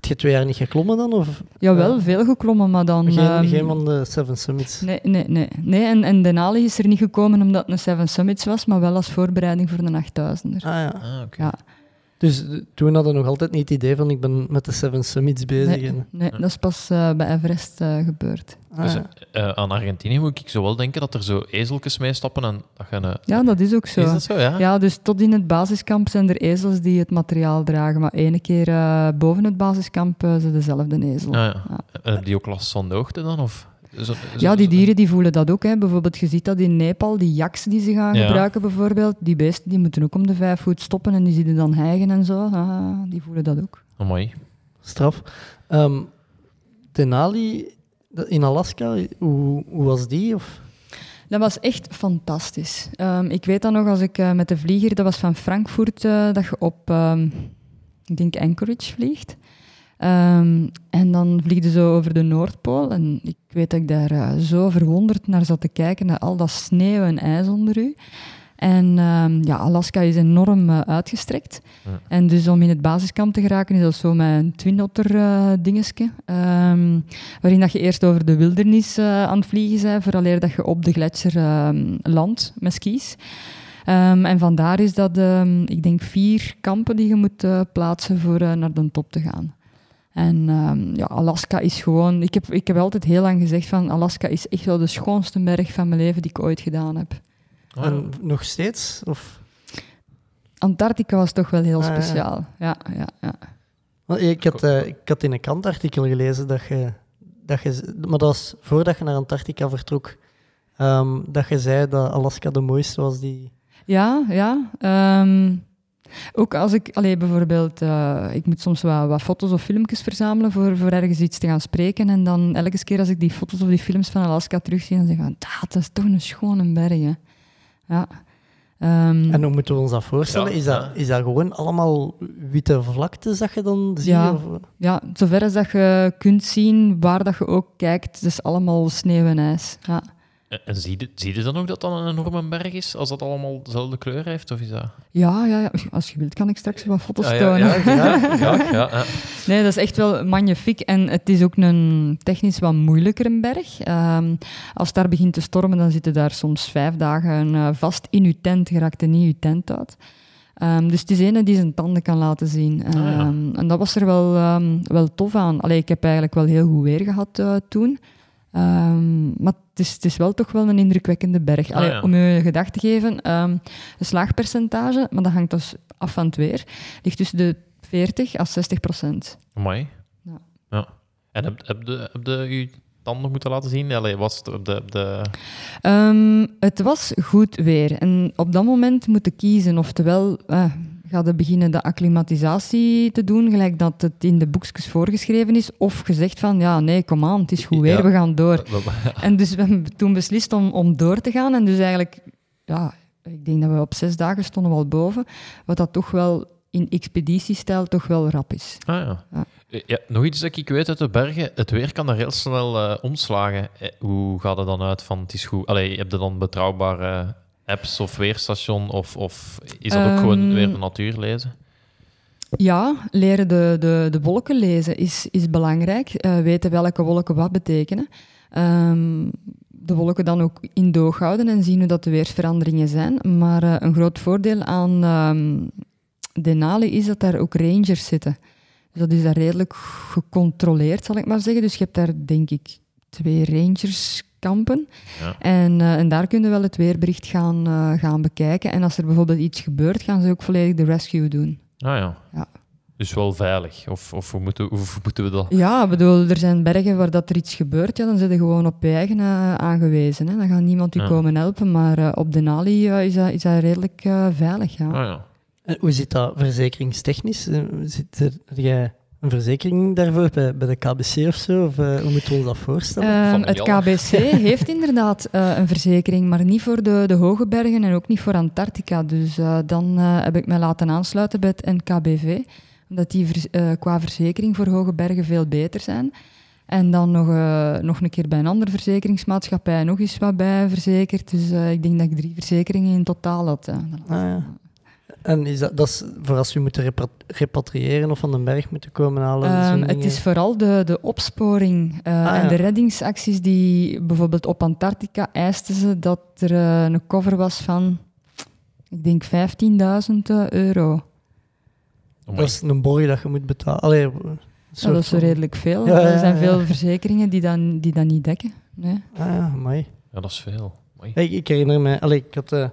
Heb je twee jaar niet geklommen dan? Of Jawel, Ja. veel geklommen, maar dan... geen, ehm, geen van de Seven Summits? Nee, nee, nee. nee en, en Denali is er niet gekomen omdat het een Seven Summits was, maar wel als voorbereiding voor een 8000er. Ah ja. Ah, oké. Ja. Dus eh, toen hadden we nog altijd niet het idee van ik ben met de Seven Summits bezig. Nee, En, nee, dat is pas eh, bij Everest eh, gebeurd. ah, Dus, ja. eh, aan Argentinië moet ik zo wel denken dat er zo ezeltjes meestappen en dat een... Ja, dat is ook zo. Is dat zo, ja? Ja, dus tot in het basiskamp zijn er ezels die het materiaal dragen, maar ene keer eh, boven het basiskamp uh, zijn dezelfde ezel. Ah, ja. Ja. En heb die ook last van de hoogte dan? Of? Zo- zo- Ja, die dieren die voelen dat ook. Hè. Bijvoorbeeld, je ziet dat in Nepal, die jaks die ze gaan Ja. gebruiken bijvoorbeeld, die beesten die moeten ook om de vijf voet stoppen en die zitten dan hijgen en zo. Ah, die voelen dat ook. Oh, mooi. Straf. Ehm Denali de- in Alaska, hoe, hoe was die? Of? Dat was echt fantastisch. Ehm, ik weet dan nog, als ik eh, met de vlieger, dat was van Frankfurt, eh, dat je op, ehm, ik denk Anchorage vliegt. Ehm, en dan vlieg je zo over de Noordpool. En ik weet dat ik daar eh, zo verwonderd naar zat te kijken, naar al dat sneeuw en ijs onder u. En ehm, ja, Alaska is enorm eh, uitgestrekt. Ja. En dus om in het basiskamp te geraken, is dat zo met een twin otter eh, dingetje. ehm, waarin dat je eerst over de wildernis eh, aan het vliegen bent, vooraleer dat je op de gletsjer landt met skis. En vandaar is dat, ik denk, vier kampen die je moet plaatsen voor naar de top te gaan. En ehm, ja, Alaska is gewoon... Ik heb, ik heb altijd heel lang gezegd van Alaska is echt wel de schoonste berg van mijn leven die ik ooit gedaan heb. Oh, En nog steeds? Of? Antarctica was toch wel heel Ah, ja. speciaal. Ja, ja, ja. Want Ik had, eh, ik had in een kantartikel gelezen dat je, dat je... Maar dat was voordat je naar Antarctica vertrok. ehm, dat je zei dat Alaska de mooiste was die... Ja, ja. ehm, ook als ik, allee, bijvoorbeeld, eh, ik moet soms wat, wat foto's of filmpjes verzamelen voor, voor ergens iets te gaan spreken. En dan elke keer als ik die foto's of die films van Alaska terugzie, dan zeg ik van, "Ah, dat is toch een schone berg. hè." Ja. Ehm, En hoe moeten we ons dat voorstellen? Ja, is, dat, ja. is dat gewoon allemaal witte vlaktes dat je dan ziet? Ja. Of, ja, zover als dat je kunt zien, waar dat je ook kijkt, het is allemaal sneeuw en ijs. Ja. En, en zie, je, zie je dan ook dat dat een enorme berg is, als dat allemaal dezelfde kleur heeft? Of is dat... Ja, ja, ja, als je wilt kan ik straks wat foto's Ah, ja, tonen. ja, ja, ja. Nee, dat is echt wel magnifiek. En het is ook een technisch wat moeilijker een berg. Ehm, als het daar begint te stormen, dan zitten daar soms vijf dagen eh, vast in je tent, geraakt er niet je tent uit. Ehm, dus het is ene die zijn tanden kan laten zien. Ah. Ehm, En dat was er wel, wel tof aan. Allee, ik heb eigenlijk wel heel goed weer gehad eh, toen. Ehm, maar het is, het is wel toch wel een indrukwekkende berg. Allee, Ah, ja. Om je een gedachte te geven, een slaagpercentage, maar dat hangt dus af van het weer, ligt tussen de 40 à 60 procent. Mooi. Ja. Ja. En heb, heb, de, heb de je tanden moeten laten zien? Allee, was het op de... Op de... Ehm, het was goed weer. En op dat moment moeten kiezen. Oftewel, eh, ga je beginnen de acclimatisatie te doen, gelijk dat het in de boekjes voorgeschreven is. Of gezegd van, ja, nee, kom aan, het is goed weer, Ja. we gaan door. En dus we hebben toen beslist om, om door te gaan. En dus eigenlijk, ja, ik denk dat we op zes dagen stonden wel boven. Wat dat toch wel in expeditiestijl toch wel rap is. Ah ja. Ja. Ja. Nog iets dat ik weet uit de bergen. Het weer kan er heel snel eh, omslagen. Eh, hoe gaat het dan uit van het is goed? Allee, heb je dan betrouwbare apps of weerstation? Of, of is dat ook gewoon Ehm, weer de natuur lezen? Ja, leren de, de, de wolken lezen is, is belangrijk. Eh, weten welke wolken wat betekenen. Ehm, de wolken dan ook in doog houden en zien hoe dat de weersveranderingen zijn. Maar eh, een groot voordeel aan ehm Denali is dat daar ook rangers zitten. Dus dat is daar redelijk gecontroleerd, zal ik maar zeggen. Dus je hebt daar, denk ik, twee Ja. En, eh, en daar kun je wel het weerbericht gaan, eh, gaan bekijken. En als er bijvoorbeeld iets gebeurt, gaan ze ook volledig de rescue doen. Ah ja. Ja. Dus wel veilig. Of, of hoe, moeten, hoe moeten we dat... Ja, ik bedoel, er zijn bergen waar dat er iets gebeurt, ja, dan zit je gewoon op je eigen eh, aangewezen. Hè. Dan gaat niemand u Ja. komen helpen, maar eh, op Denali is, dat, is dat redelijk eh, veilig. Ja. Ah ja. En hoe zit dat verzekeringstechnisch? Zit er, jij een verzekering daarvoor bij, bij de KBC of zo? Of eh, hoe moeten we ons dat voorstellen? Van het. KBC heeft inderdaad eh, een verzekering, maar niet voor de, de hoge bergen en ook niet voor Antarctica. Dus eh, dan eh, heb ik mij laten aansluiten bij het NKBV, omdat die vers- eh, qua verzekering voor hoge bergen veel beter zijn. En dan nog, eh, nog een keer bij een andere verzekeringsmaatschappij nog eens wat bij verzekerd. Dus eh, ik denk dat ik drie verzekeringen in totaal had. eh. Ah, ja. En is dat, dat is voor als we moeten repa- repatriëren of van de berg moeten komen halen? Ehm, het is vooral de, de opsporing eh, Ah, en ja. de reddingsacties die bijvoorbeeld op Antarctica eisten ze dat er eh, een cover was van, ik denk 15.000 euro. Oh, Dat is een borg dat je moet betalen. Allee, Ja, dat is van- redelijk veel. Ja, ja, Er zijn veel verzekeringen die dat, die dat niet dekken. Nee. Ah ja, mooi. Ja, dat is veel. Hey, ik herinner me, allee, ik had eh,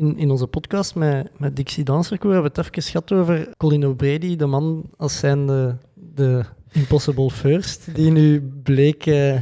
in, in onze podcast met, met Dixie Dancercore hebben we het even gehad over Colin O'Brady, de man als zijn de, de Impossible First, die nu bleek eh,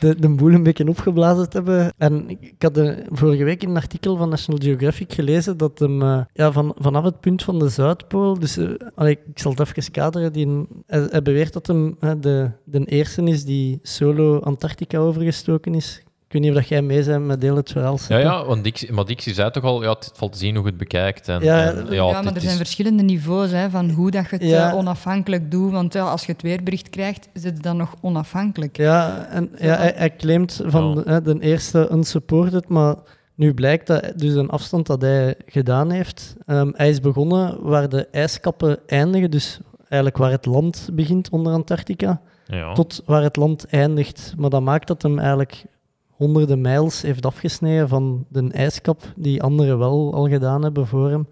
de, de boel een beetje opgeblazen te hebben. En ik, had eh, vorige week in een artikel van National Geographic gelezen dat hem eh, ja, van, vanaf het punt van de Zuidpool, dus eh, ik zal het even kaderen, die, hij, beweert dat hem de, de eerste is die solo Antarctica overgestoken is. Ik weet niet of dat jij mee bent met deel het verhaal. Ja, ja, want Dixie, maar Dixie zei toch al, ja, het valt te zien hoe je het bekijkt. En, Ja, en, Ja, maar er is- zijn verschillende niveaus hè, van hoe dat je het Ja. eh, onafhankelijk doet. Want ja, als je het weerbericht krijgt, is het dan nog onafhankelijk. Ja, en ja, hij, hij claimt van Ja. hè, de eerste unsupported, maar nu blijkt dat dus een afstand dat hij gedaan heeft. ehm, hij is begonnen waar de ijskappen eindigen, dus eigenlijk waar het land begint onder Antarctica, ja. tot waar het land eindigt. Maar dat maakt dat hem eigenlijk honderden mijls heeft afgesneden van de ijskap die anderen wel al gedaan hebben voor hem.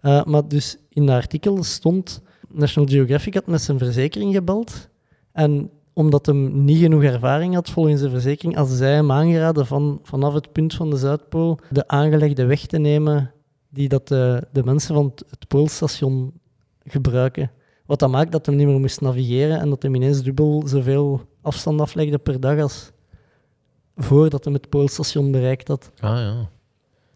Eh, maar dus in het artikel stond, National Geographic had met zijn verzekering gebeld en omdat hem niet genoeg ervaring had volgens de verzekering, had zij hem aangeraden van vanaf het punt van de Zuidpool de aangelegde weg te nemen die dat de, de mensen van het, poolstation gebruiken. Wat dat maakt dat hem niet meer moest navigeren en dat hem ineens dubbel zoveel afstand aflegde per dag als voordat hem het poolstation bereikt had. Ah, ja.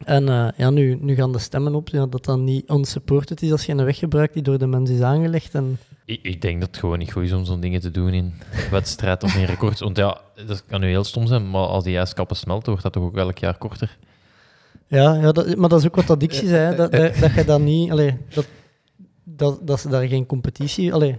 En eh, ja, nu, nu gaan de stemmen op ja, dat dat niet unsupported is als je een weg gebruikt die door de mens is aangelegd. En Ik, ik denk dat het gewoon niet goed is om zo'n dingen te doen in wedstrijd of in records. Want ja, dat kan nu heel stom zijn, maar als die ijskappen smelten, wordt dat toch ook elk jaar korter. Ja, ja dat, maar dat is ook wat dat Dixie zei, hè, dat, dat, dat je dat niet... Allee, dat, dat, dat ze daar geen competitie... Allee,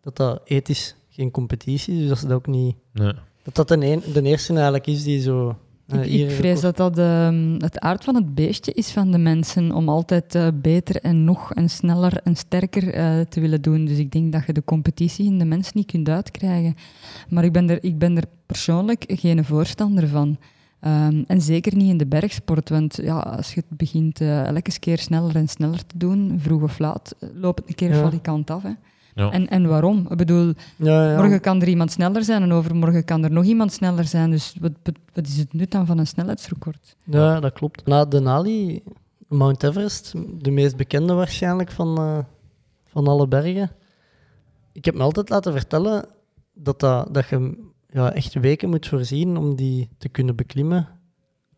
dat dat ethisch geen competitie is, dus dat ze dat ook niet... Nee. Dat dat de, een, de eerste eigenlijk is die zo... eh, Ik, vrees dat dat ehm, het aard van het beestje is van de mensen om altijd eh, beter en nog en sneller en sterker eh, te willen doen. Dus ik denk dat je de competitie in de mens niet kunt uitkrijgen. Maar ik ben er, ik ben er persoonlijk geen voorstander van. Ehm, en zeker niet in de bergsport, want ja, als je het begint elke keer sneller en sneller te doen, vroeg of laat, loopt het een keer Ja. valikant af. Hè. Ja. En, en waarom? Ik bedoel, Ja, ja. Morgen kan er iemand sneller zijn en overmorgen kan er nog iemand sneller zijn. Dus wat, wat, wat is het nut dan van een snelheidsrecord? Ja, dat klopt. Na Denali, Mount Everest, de meest bekende waarschijnlijk van, eh, van alle bergen. Ik heb me altijd laten vertellen dat, dat, dat je ja, echt weken moet voorzien om die te kunnen beklimmen.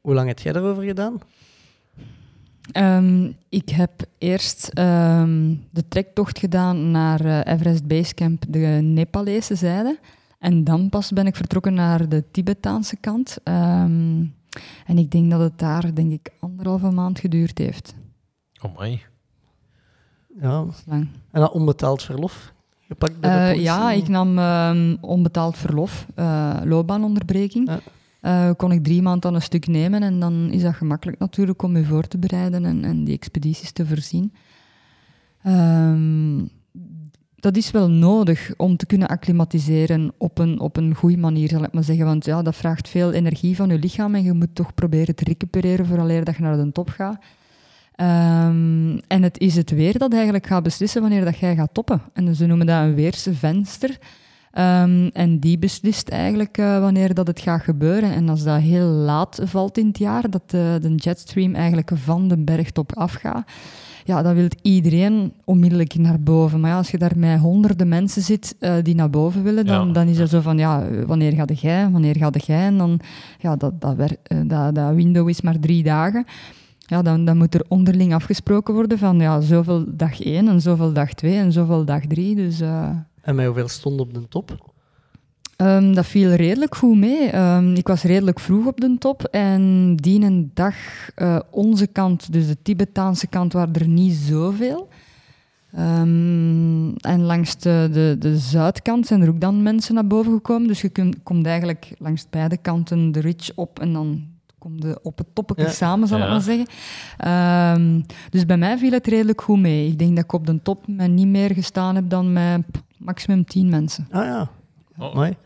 Hoe lang heb jij daarover gedaan? Ehm, ik heb eerst ehm, de trektocht gedaan naar eh, Everest Basecamp, de Nepalese zijde. En dan pas ben ik vertrokken naar de Tibetaanse kant. Ehm, en ik denk dat het daar, denk ik, anderhalve maand geduurd heeft. Oh my. Ja. Lang. En dat onbetaald verlof gepakt bij de Eh, ja, ik nam ehm, onbetaald verlof, eh, loopbaanonderbreking. Ja. Eh, kon ik drie maanden aan een stuk nemen en dan is dat gemakkelijk natuurlijk om je voor te bereiden en, en die expedities te voorzien. Ehm, dat is wel nodig om te kunnen acclimatiseren op een, op een goede manier, zal ik maar zeggen. Want ja, dat vraagt veel energie van je lichaam en je moet toch proberen te recupereren vooraleer dat je naar de top gaat. Ehm, en het is het weer dat eigenlijk gaat beslissen wanneer dat jij gaat toppen. En ze noemen dat een weersvenster. Ehm, en die beslist eigenlijk eh, wanneer dat het gaat gebeuren. En als dat heel laat valt in het jaar, dat de, de jetstream eigenlijk van de bergtop afgaat, ja, dan wil iedereen onmiddellijk naar boven. Maar ja, als je daar met honderden mensen zit eh, die naar boven willen, dan, Ja. dan is dat zo van, ja, wanneer ga jij, wanneer ga jij? En dan, ja, dat, dat, eh, dat, dat window is maar drie dagen. Ja, dan, dan moet er onderling afgesproken worden van, ja, zoveel dag één en zoveel dag twee en zoveel dag drie. Dus... eh, En met hoeveel stond op de top? Ehm, dat viel redelijk goed mee. Ehm, ik was redelijk vroeg op de top en die een dag eh, onze kant, dus de Tibetaanse kant, waren er niet zoveel. Ehm, en langs de, de, de zuidkant zijn er ook dan mensen naar boven gekomen. Dus je kunt, komt eigenlijk langs beide kanten de ridge op en dan kom je op het toppetje Ja. samen, zal ik Ja. maar zeggen. Ehm, dus bij mij viel het redelijk goed mee. Ik denk dat ik op de top met niet meer gestaan heb dan met pff, maximum tien mensen. Ah ja, Oh, mooi.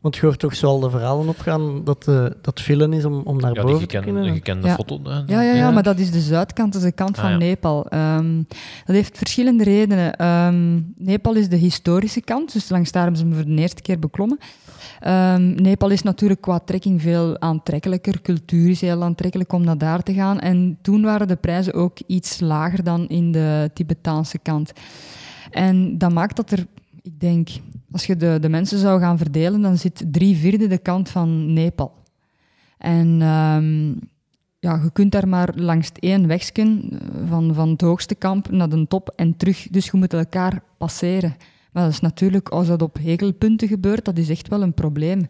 Want je hoort toch zo al de verhalen opgaan dat eh, dat villen is om, om naar Ja, boven te gekende, kunnen. gekende Ja. foto. hè, Ja, ja, ja, maar dat is de zuidkant, dat is de kant Ah, van ja. Nepal. Ehm, dat heeft verschillende redenen. Ehm, Nepal is de historische kant, dus langs daar hebben ze hem voor de eerste keer beklommen. Ehm, Nepal is natuurlijk qua trekking veel aantrekkelijker. Cultuur is heel aantrekkelijk om naar daar te gaan. En toen waren de prijzen ook iets lager dan in de Tibetaanse kant. En dat maakt dat er ik denk, als je de, de mensen zou gaan verdelen, dan zit drie vierde de kant van Nepal. En ehm, ja, je kunt daar maar langs één wegsken eh, van, van het hoogste kamp naar de top en terug. Dus je moet elkaar passeren. Maar dat is natuurlijk, als dat op hegelpunten gebeurt, dat is echt wel een probleem.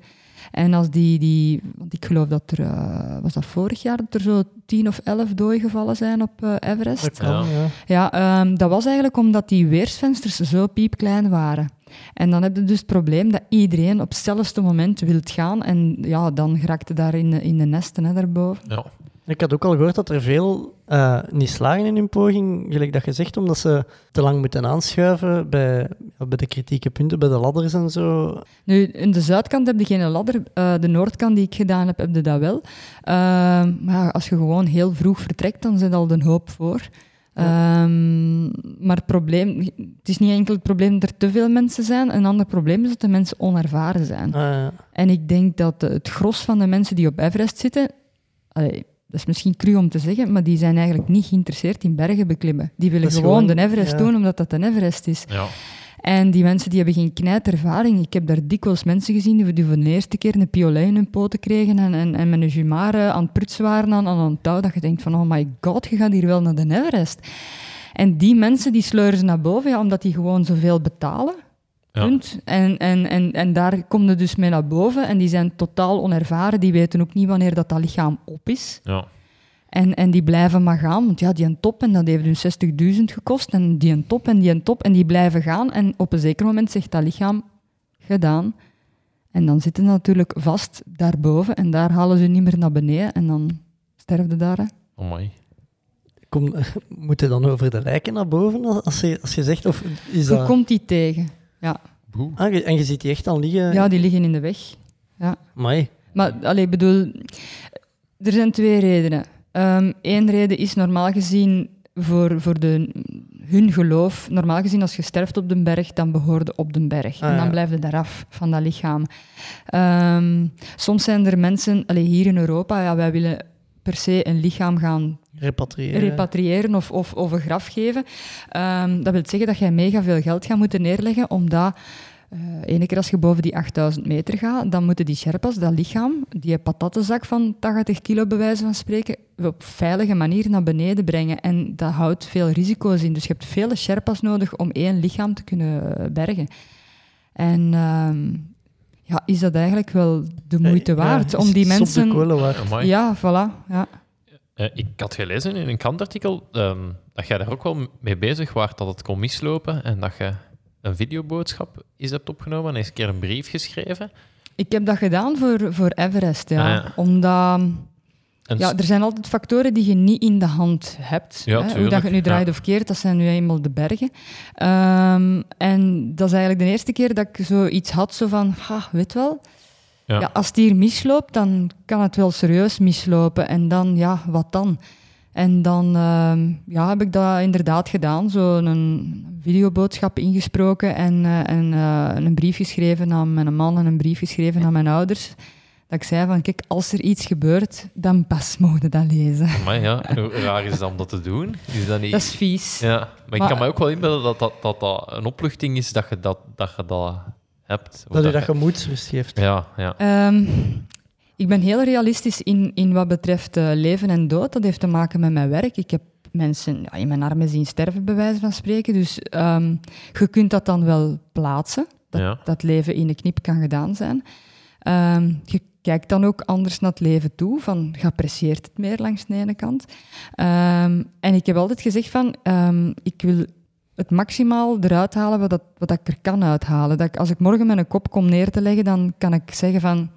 En als die, die want ik geloof dat er, eh, was dat vorig jaar, dat er zo tien of elf doden gevallen zijn op eh, Everest. Dat kan, Ja. ja. Ehm, dat was eigenlijk omdat die weersvensters zo piepklein waren. En dan heb je dus het probleem dat iedereen op hetzelfde moment wil gaan. En ja, dan geraakte daar in de, in de nesten hè, daarboven. Ja. Ik had ook al gehoord dat er veel eh, niet slagen in hun poging, gelijk dat je zegt, omdat ze te lang moeten aanschuiven bij, bij de kritieke punten, bij de ladders en zo. Nu, in de zuidkant heb je geen ladder. eh, de noordkant die ik gedaan heb, heb je dat wel. Ehm, maar als je gewoon heel vroeg vertrekt, dan zit al de hoop voor. Ehm, maar het probleem, het is niet enkel het probleem dat er te veel mensen zijn. Een ander probleem is dat de mensen onervaren zijn. Ah, ja. En ik denk dat het gros van de mensen die op Everest zitten, allee, dat is misschien cru om te zeggen, maar die zijn eigenlijk niet geïnteresseerd in bergen beklimmen. Die willen gewoon, gewoon- de Everest ja. doen omdat dat een Everest is. Ja. En die mensen die hebben geen knijtervaring. Ik heb daar dikwijls mensen gezien die, die voor de eerste keer een piolet in hun poten kregen en, en, en met een jumare aan het prutsen waren aan, aan een touw. Dat je denkt van, oh my god, je gaat hier wel naar de Everest. En die mensen die sleuren ze naar boven, ja, omdat die gewoon zoveel betalen. Ja. Punt. En, en, en, en daar kom je dus mee naar boven. En die zijn totaal onervaren. Die weten ook niet wanneer dat, dat lichaam op is. Ja. En, en die blijven maar gaan, want ja, die een top en dat heeft hun 60.000 gekost. En die een top en die een top en die blijven gaan. En op een zeker moment zegt dat lichaam, gedaan. En dan zitten ze natuurlijk vast daarboven en daar halen ze niet meer naar beneden. En dan sterfde daar. Hè. Oh my. Kom, moet je dan over de lijken naar boven als je, als je zegt? Of is Je dat... komt die tegen. Ja. Boe. Ah, en je ziet die echt al liggen? ja, die liggen in de weg. Ja. Amai. Maar allee, ik bedoel, er zijn twee redenen. Eén reden is normaal gezien voor, voor de, hun geloof. Normaal gezien, als je sterft op de berg, dan behoorde op de berg. Ah, en dan ja. blijf je eraf van dat lichaam. Ehm, soms zijn er mensen, allee, hier in Europa, ja, wij willen per se een lichaam gaan Repatriëren. repatriëren of, of, of een graf geven. Ehm, dat wil zeggen dat jij mega veel geld gaat moeten neerleggen, omdat eh ene keer als je boven die 8000 meter gaat, dan moeten die Sherpas, dat lichaam, die patattenzak van 80 kilo bij wijze van spreken, op veilige manier naar beneden brengen. En dat houdt veel risico's in. Dus je hebt vele Sherpas nodig om één lichaam te kunnen eh, bergen. En ehm, ja, is dat eigenlijk wel de moeite Ja, waard om die is op de mensen... kolen waard. Amai. Ja, voilà. Ja. Eh, ik had gelezen in een krantartikel ehm, dat jij daar ook wel mee bezig waart dat het kon mislopen en dat je een videoboodschap is hebt opgenomen en eens een keer een brief geschreven. Ik heb dat gedaan voor, voor Everest, ja. Ah, ja. Omdat En ja, er zijn altijd factoren die je niet in de hand hebt. Ja, hè. Hoe dat je nu draait ja. of keert, dat zijn nu eenmaal de bergen. Ehm, en dat is eigenlijk de eerste keer dat ik zoiets had, zo van, ha, weet wel, Ja. ja. als het hier misloopt, dan kan het wel serieus mislopen. En dan, ja, wat dan? En dan ehm, ja, heb ik dat inderdaad gedaan. Zo een videoboodschap ingesproken en, eh, en eh, een brief geschreven aan mijn man en een brief geschreven aan mijn ouders. Dat ik zei van, kijk, als er iets gebeurt, dan pas mogen dat lezen. Maar ja, hoe raar is dat om dat te doen? Is dat niet... Dat is vies. Ja, maar ik kan me ook wel inbeelden dat dat, dat dat een opluchting is dat je dat, dat, je dat hebt. Dat je dat je- gemoedsrust geeft. Ja, ja. Ehm, ik ben heel realistisch in, in wat betreft eh, leven en dood. Dat heeft te maken met mijn werk. Ik heb mensen ja, in mijn armen zien sterven, bij wijze van spreken. Dus ehm, je kunt dat dan wel plaatsen. Dat, Ja. dat leven in een knip kan gedaan zijn. Ehm, je kijkt dan ook anders naar het leven toe. Van, je apprecieert het meer langs de ene kant. Ehm, en ik heb altijd gezegd van... ehm, ik wil het maximaal eruit halen wat, dat, wat ik er kan uithalen. Dat ik, als ik morgen mijn kop kom neer te leggen, dan kan ik zeggen van...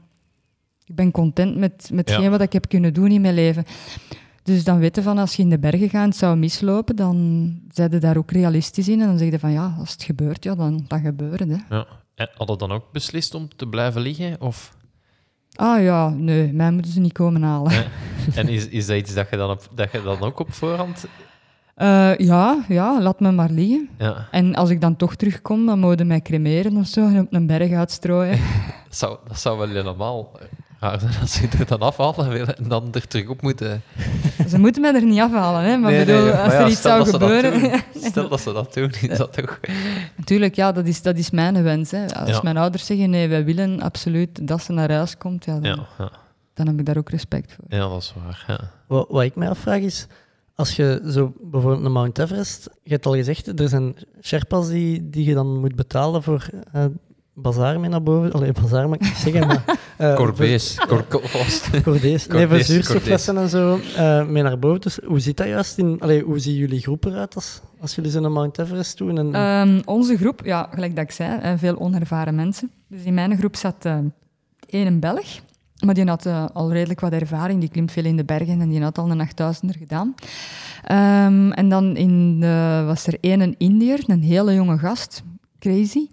Ik ben content met, met Ja. wat ik heb kunnen doen in mijn leven. Dus dan weten van, als je in de bergen gaat en het zou mislopen, dan zijn je daar ook realistisch in. En dan zeg je van, ja, als het gebeurt, ja, dan, dan gebeurt het. Hè. ja. En hadden dan ook beslist om te blijven liggen? Of... Ah ja, nee, mij moeten ze niet komen halen. En is, is dat iets dat je, dan op, dat je dan ook op voorhand... Eh, ja, ja, laat me maar liggen. Ja, En als ik dan toch terugkom, dan mogen mij cremeren of zo en op een berg uitstrooien. dat zou, dat zou wel helemaal raar zijn als ze er dan afhalen willen en dan er terug op moeten. Ze moeten mij er niet afhalen, hè? maar Nee, bedoel, nee, als maar ja, er iets zou dat gebeuren... doen. Stel dat ze dat doen, is dat toch... Natuurlijk, ja, dat is, dat is mijn wens. Hè. Als Ja. mijn ouders zeggen, nee, wij willen absoluut dat ze naar huis komt, ja, dan, Ja, ja, dan heb ik daar ook respect voor. ja, dat is waar. Ja. Wat, wat ik mij afvraag is, als je zo bijvoorbeeld een Mount Everest, je hebt al gezegd, er zijn Sherpas die, die je dan moet betalen voor eh bazaar mee naar boven. Allee, bazaar mag ik niet zeggen, maar... eh, Corbees, cor, voor- Cordees. Nee, voor Cordees, zuurstofflessen en zo eh, mee naar boven. Dus hoe zit dat juist in... Allee, hoe zien jullie groep eruit als, als jullie zo'n Mount Everest doen? En, Ehm, onze groep, ja, gelijk dat ik zei, veel onervaren mensen. Dus in mijn groep zat eh één Belg, maar die had eh, al redelijk wat ervaring. Die klimt veel in de bergen en die had al een 8000er gedaan. Ehm, en dan in de, was er één een Indiër, een hele jonge gast, crazy.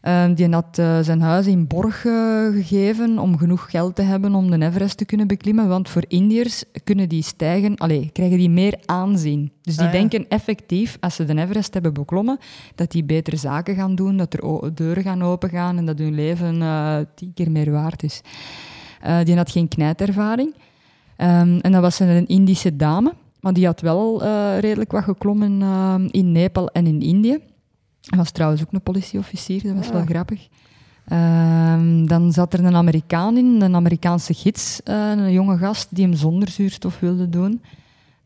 Ehm, die had eh, zijn huis in Borg eh, gegeven om genoeg geld te hebben om de Everest te kunnen beklimmen. Want voor Indiërs kunnen die stijgen, allee, krijgen die meer aanzien. Dus die Ah, ja. denken effectief, als ze de Everest hebben beklommen, dat die betere zaken gaan doen, dat er deuren gaan opengaan en dat hun leven tien keer meer waard is. Eh, die had geen knijtervaring. Ehm, en dat was een Indische dame, maar die had wel eh, redelijk wat geklommen ehm, in Nepal en in Indië. Hij was trouwens ook een politieofficier, dat was wel grappig. Ehm, dan zat er een Amerikaan in, een Amerikaanse gids, eh, een jonge gast die hem zonder zuurstof wilde doen.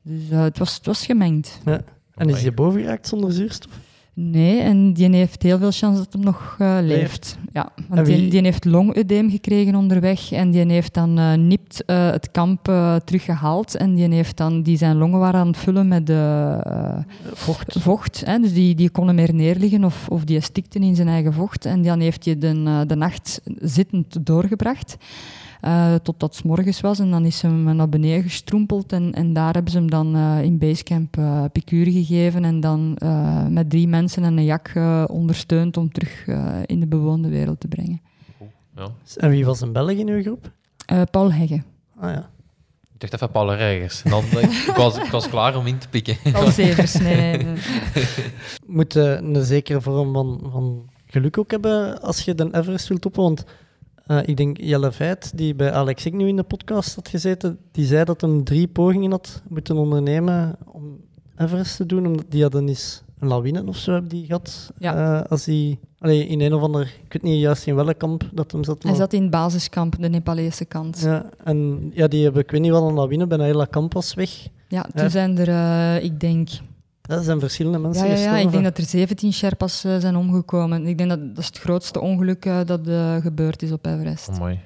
Dus eh, het, was, het was gemengd. ja. en is je boven geraakt zonder zuurstof? Nee, en die heeft heel veel kans dat hij nog eh, leeft. Ja, want die, die heeft longedeem gekregen onderweg en die heeft dan eh nipt eh, het kamp eh, teruggehaald en die, heeft dan, die zijn longen waren aan het vullen met Vocht. vocht. Hè, dus die, die kon meer neerliggen of, of die stikte in zijn eigen vocht. En dan heeft hij de, de nacht zittend doorgebracht. Eh totdat het 's morgens was. En dan is ze hem naar beneden gestroempeld. En, en daar hebben ze hem dan eh, in Basecamp eh picuur gegeven. En dan eh, met drie mensen en een jak ondersteund om terug eh, in de bewoonde wereld te brengen. Ja. En wie was een Belg in uw groep? Eh, Paul Hegge. Ah ja. Ik dacht even Paul Reigers. Ik, was, ik was klaar om in te pikken. Paul Severs, nee, nee. nee. moet een zekere vorm van, van geluk ook hebben als je de Everest wilt toppen. Want eh, ik denk Jelle Veit, die bij Alex nu in de podcast had gezeten, die zei dat hij drie pogingen had moeten ondernemen om Everest te doen. Omdat die hadden eens een lawine of zo hebben die gehad. Ja. Eh, als die, allee, in een of ander, ik weet niet juist in welk kamp dat hem zat. Hij maar- zat in het basiskamp, de Nepalese kant. Ja, en ja, die hebben, ik weet niet wat, een lawine, bijna hele kamp was weg. toen Ja. zijn er, eh, ik denk, Er zijn verschillende mensen Ja, ja, ja, gestorven. ik denk dat er 17 Sherpas eh, zijn omgekomen. Ik denk dat dat is het grootste ongeluk eh, dat eh, gebeurd is op Everest. Oh, mooi.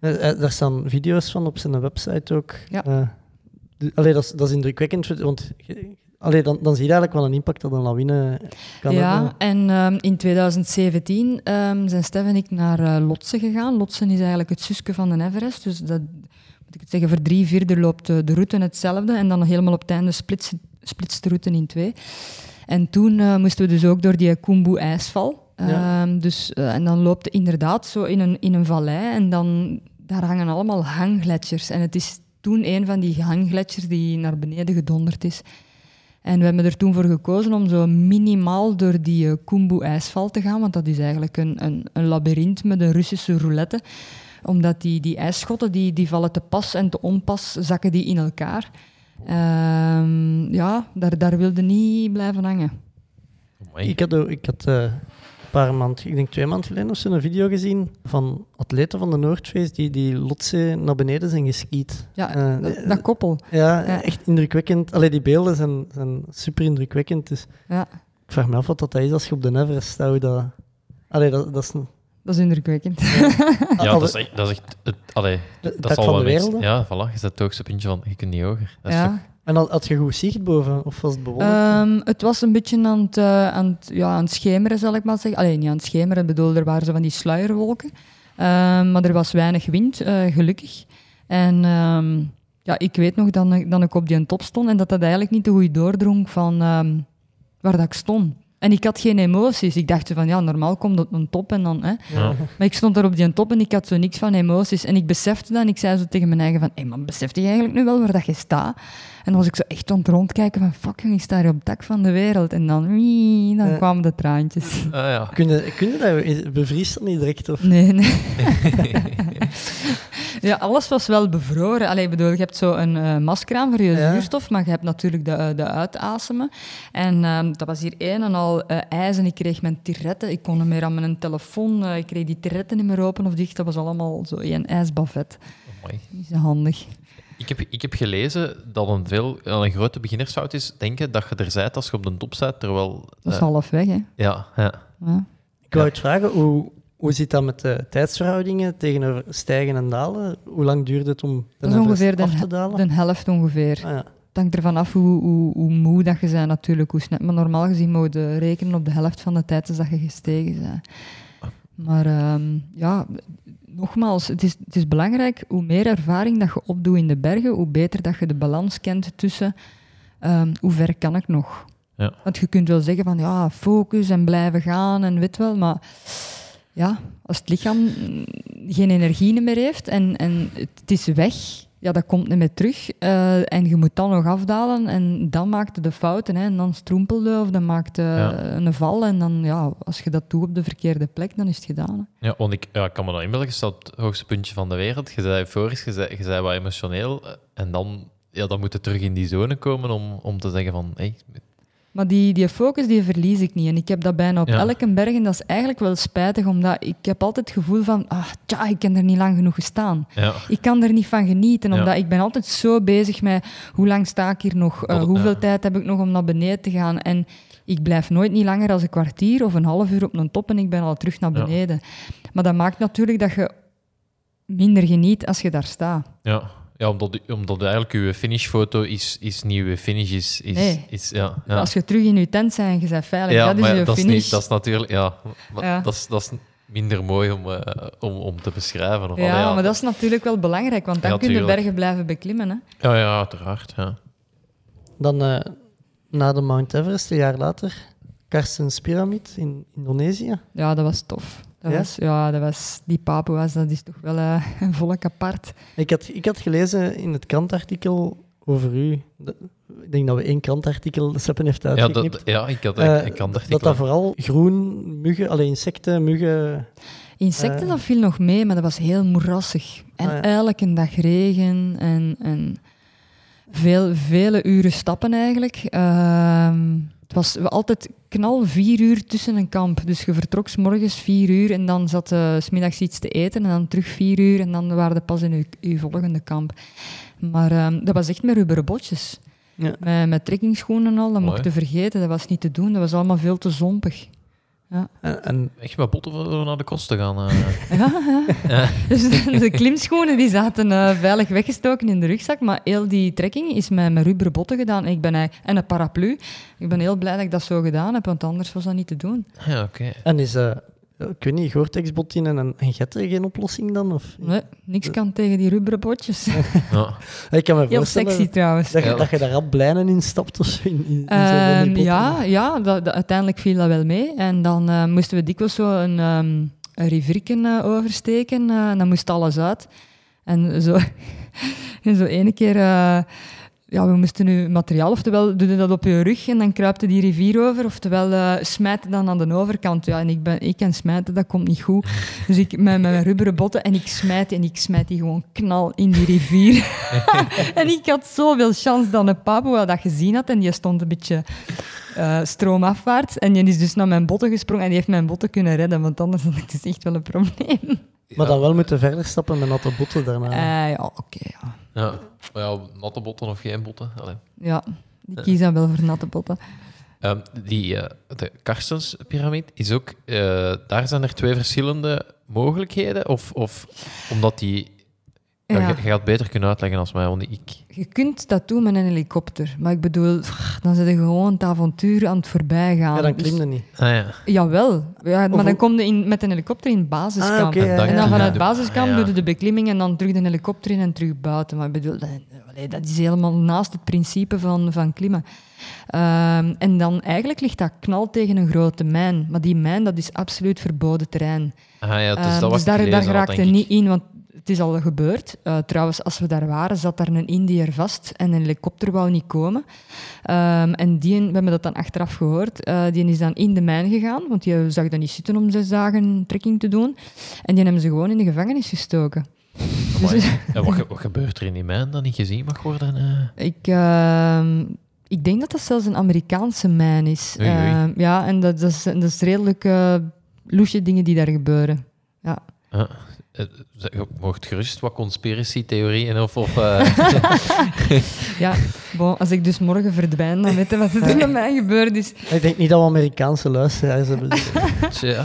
Daar staan video's van op zijn website ook. Ja. Eh, allee, dat, is, dat is indrukwekkend, want allee, dan, dan zie je eigenlijk wel een impact dat een lawine kan ja, hebben. en ehm, in 2017 ehm, zijn Stef en ik naar eh, Lotse gegaan. Lotse is eigenlijk het zusje van de Everest. Dus dat, moet ik het zeggen, voor drie vierde loopt de route hetzelfde. En dan helemaal op het einde splitst, splitst de route in twee. En toen eh, moesten we dus ook door die Kumbu-ijsval. Ja. Ehm, dus, eh, en dan loopt het inderdaad zo in een, in een vallei. En dan, daar hangen allemaal hanggletsjers. En het is toen een van die hanggletsjers die naar beneden gedonderd is. En we hebben er toen voor gekozen om zo minimaal door die eh, Kumbu-ijsval te gaan, want dat is eigenlijk een, een, een labyrint met een Russische roulette. Omdat die, die ijsschotten die, die vallen te pas en te onpas, zakken die in elkaar. Ehm, ja, daar, daar wilde niet blijven hangen. Ik had, ook- ik had eh, een paar maanden, ik denk twee maanden geleden of zo, een video gezien van atleten van de Noordface die, die Lotse naar beneden zijn geskiet. Ja, Eh, dat, dat koppel. ja, Ja. echt indrukwekkend. Allee, die beelden zijn, zijn super indrukwekkend. Dus Ja, ik vraag me af wat dat is als je op de Everest staat. Dat, allee, dat, dat is een, dat is indrukwekkend. Ja, al dat is de- echt... Dat is echt het, allee, de dat top zal van wel de wereld. Ja, voilà. Je zet het hoogste puntje van... Je kunt niet hoger. Dat toch- Ja. En had, had je goed zicht boven? Of was het bewolkt? Ehm, het was een beetje aan het, eh, aan, het, ja, aan het schemeren, zal ik maar zeggen. Alleen niet aan het schemeren, ik bedoel, er waren zo van die sluierwolken. Ehm, maar er was weinig wind, eh, gelukkig. En ehm, ja, ik weet nog dat ik, dat ik op die top stond en dat dat eigenlijk niet te goed doordrong van ehm, waar dat ik stond. En ik had geen emoties. Ik dacht van, ja, normaal komt het een top en dan... Hè. Ja. Maar ik stond daar op die top en ik had zo niks van emoties. En ik besefte dat en ik zei zo tegen mijn eigen van... Hé, maar besefte je eigenlijk nu wel waar dat je staat? En dan was ik zo echt aan het rondkijken van... Fuck, jong, ik sta hier op het dak van de wereld. En dan... wii, dan kwamen de traantjes. Ah, ja. Kun je, kun je dat, dat niet direct? Of? Nee, nee. Ja, alles was wel bevroren. Allee, bedoel, je hebt zo een eh, masker aan voor je Ja. zuurstof, maar je hebt natuurlijk de, de uitasemen. En ehm, dat was hier een en al eh, ijs en ik kreeg mijn tiretten. Ik kon niet meer aan mijn telefoon, eh, ik kreeg die tiretten niet meer open of dicht. Dat was allemaal zo één ijsbavet. Mooi. Niet zo handig. Ik heb, ik heb gelezen dat een, veel, een grote beginnersfout is denken dat je er bent als je op de top staat, terwijl... Dat is eh, half weg, hè. ja, ja. Ja. Ik wou het vragen, hoe, hoe zit dat met de tijdsverhoudingen tegenover stijgen en dalen? Hoe lang duurde het om Dat is ten ongeveer de, af te dalen? de helft ongeveer. Ah, ja. Het hangt ervan af hoe, hoe, hoe moe dat je bent natuurlijk, hoe snel. Maar normaal gezien moet je rekenen op de helft van de tijd is dat je gestegen bent. Maar ehm, ja, nogmaals, het is, het is belangrijk, hoe meer ervaring dat je opdoet in de bergen, hoe beter dat je de balans kent tussen ehm, hoe ver kan ik nog. Ja. Want je kunt wel zeggen van ja, focus en blijven gaan en weet wel, maar ja, als het lichaam geen energie meer heeft en, en het is weg, ja, dat komt niet meer terug. eh, en je moet dan nog afdalen en dan maakte de fouten. Hè, en dan stroempelde of dan maakte Ja. een val. En dan, ja, als je dat doet op de verkeerde plek, dan is het gedaan. Hè. Ja, want ik, ja, ik kan me dan inbeelden, je staat op het hoogste puntje van de wereld, je bent euforisch, je bent, je bent wat emotioneel, eh, en dan, ja, dan moet je terug in die zone komen om, om te zeggen van, hey, Maar die, die focus die verlies ik niet. En ik heb dat bijna op Ja. elke berg. En dat is eigenlijk wel spijtig, omdat ik heb altijd het gevoel van... Ah, tja, ik heb er niet lang genoeg gestaan. ja, Ik kan er niet van genieten, Ja. omdat ik ben altijd zo bezig met hoe lang sta ik hier nog, eh, hoeveel tijd heb ik nog om naar beneden te gaan. En ik blijf nooit niet langer dan een kwartier of een half uur op een top en ik ben al terug naar beneden. Maar dat maakt natuurlijk dat je minder geniet als je daar staat. ja. Ja, omdat, omdat eigenlijk uw finishfoto is, is niet uw finish, is... is, Nee. is ja, ja. Als je terug in je tent bent en je bent veilig, ja, dat is maar je dat, is finish. niet, dat is natuurlijk... Ja, maar Ja. Dat, is, dat is minder mooi om, eh, om, om te beschrijven. Of, ja, allee, maar dat is natuurlijk wel belangrijk, want dan Ja, kun je bergen blijven beklimmen. Hè. Ja, ja, uiteraard, ja. Dan eh, na de Mount Everest, een jaar later, Karstens Pyramid in Indonesië. Ja, dat was tof. Dat Ja? Was, ja, dat was, die Papua's, dat is toch wel eh, een volk apart. Ik had, ik had gelezen in het krantartikel over u. ik denk dat we één krantartikel Seppen heeft Ja, uitgeknipt. dat, ja ik, had, Eh, ik kan dat dat dat vooral groen, muggen, alleen insecten, muggen. Insecten, Eh. dat viel nog mee, maar dat was heel moerassig. En Ah, ja. elke dag regen en, en veel, vele uren stappen eigenlijk. Ehm, het was altijd knal vier uur tussen een kamp. Dus je vertrok 's morgens vier uur en dan zat je 's smiddags iets te eten en dan terug vier uur en dan waren je pas in je, je volgende kamp. Maar ehm, dat was echt met rubberen botjes. Ja. Met, met trekkingschoenen en al, dat Mooi. mocht je vergeten. Dat was niet te doen, dat was allemaal veel te zompig. En, en Echt met botten voor naar de kost te gaan. eh. Ja, ja. Dus de, de klimschoenen die zaten eh, veilig weggestoken in de rugzak, maar heel die trekking is met, met rubberen botten gedaan. En, ik ben, eigenlijk- en een paraplu. Ik ben heel blij dat ik dat zo gedaan heb, want anders was dat niet te doen. ja, oké. en is, eh, ik weet niet, Gore-Tex-bottinen en, en getten geen oplossing dan? Of? Nee, niks kan tegen die rubberen botjes. Ja. Ik kan me Heel voorstellen sexy trouwens. dat je, Ja. dat je daar rap blijnen in stapt of zo. In, in, in Ehm, ja, ja dat, dat- uiteindelijk viel dat wel mee. En dan eh, moesten we dikwijls zo een, ehm een rivierken eh, oversteken eh, en dan moest alles uit. En zo, en zo ene keer, eh, ja, we moesten nu materiaal, oftewel doe je dat op je rug en dan kruipte die rivier over, oftewel eh smijt je dan aan de overkant. Ja, en ik, ben, ik en smijten, dat komt niet goed. Dus ik met met mijn rubberen botten en ik smijt en ik smijt die gewoon knal in die rivier. en ik had zoveel chance dat een Papua dat gezien had en die stond een beetje eh, stroomafwaarts. En die is dus naar mijn botten gesprongen en die heeft mijn botten kunnen redden, want anders had ik dus echt wel een probleem. Maar dan wel moeten verder stappen met natte botten daarna. Eh, ja, oké. ja. Ja. Maar ja, natte botten of geen botten. Allee. ja, die kies dan wel voor natte botten. Ehm, die, eh, de Karstenspyramide is ook... eh, daar zijn er twee verschillende mogelijkheden? Of, of omdat die... Ja. Ja. Je, je gaat het beter kunnen uitleggen als mij, want ik... Je kunt dat doen met een helikopter, maar ik bedoel, dan zit je gewoon het avontuur aan het voorbijgaan. ja, dan Dus- klim je niet. Ah ja. Jawel, ja, maar dan kom je in, met een helikopter in het basiskamp. Ah, ja, En dan En dan Ja. vanuit Ja. basiskamp Ah, ja. doe je de beklimming en dan terug de helikopter in en terug buiten. Maar ik bedoel, dat, is helemaal naast het principe van, van klimmen. Ehm, en dan eigenlijk ligt dat knal tegen een grote mijn. Maar die mijn, dat is absoluut verboden terrein. Ah ja, dus Ehm, dat was dus daar, daar ik. niet in, want het is al gebeurd. Eh, trouwens, als we daar waren, zat daar een Indiër vast en een helikopter wou niet komen. Ehm, en die, we hebben dat dan achteraf gehoord, eh, die is dan in de mijn gegaan, want die zag dat niet zitten om zes dagen trekking te doen. En die hebben ze gewoon in de gevangenis gestoken. En wat, ge- wat gebeurt er in die mijn dat niet gezien mag worden? eh? Ik, ehm, ik denk dat dat zelfs een Amerikaanse mijn is. Oei, oei. Ehm, ja, en dat, dat, is, dat is redelijk eh loesje dingen die daar gebeuren. Ja. Ja. Eh, zeg, Je mocht gerust wat conspiracy-theorieën of... of eh, Ja, bon, als ik dus morgen verdwijn, dan weten wat er met mij gebeurd is. Ik denk niet dat we Amerikaanse luisteraars hebben. tja,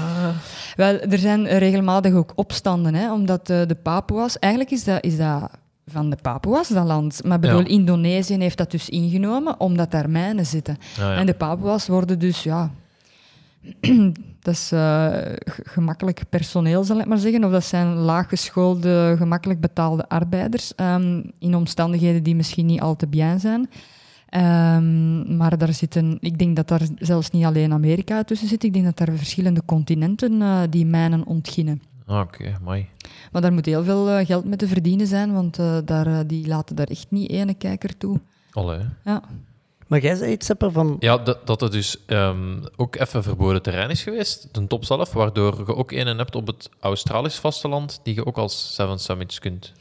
Wel, er zijn regelmatig ook opstanden, hè, omdat eh, de Papua's... Eigenlijk is dat, is dat van de Papua's, dat land. Maar bedoel, Ja. Indonesië heeft dat dus ingenomen, omdat daar mijnen zitten. Ah, ja. En de Papua's worden dus, ja... dat is eh, gemakkelijk personeel, zal ik maar zeggen. Of dat zijn laaggeschoolde, gemakkelijk betaalde arbeiders. ehm, in omstandigheden die misschien niet al te bien zijn. Ehm, maar daar zitten, ik denk dat daar zelfs niet alleen Amerika tussen zit. Ik denk dat daar verschillende continenten eh, die mijnen ontginnen. Oké, mooi. Maar daar moet heel veel eh, geld mee te verdienen zijn, want daar, die laten daar echt niet ene kijker toe. Allee. Ja. Maar jij zei iets, Sepper, van... Ja, dat, dat het dus ehm, ook even verboden terrein is geweest, de top zelf, waardoor je ook een hebt op het Australisch vasteland, die je ook als Seven Summits kunt.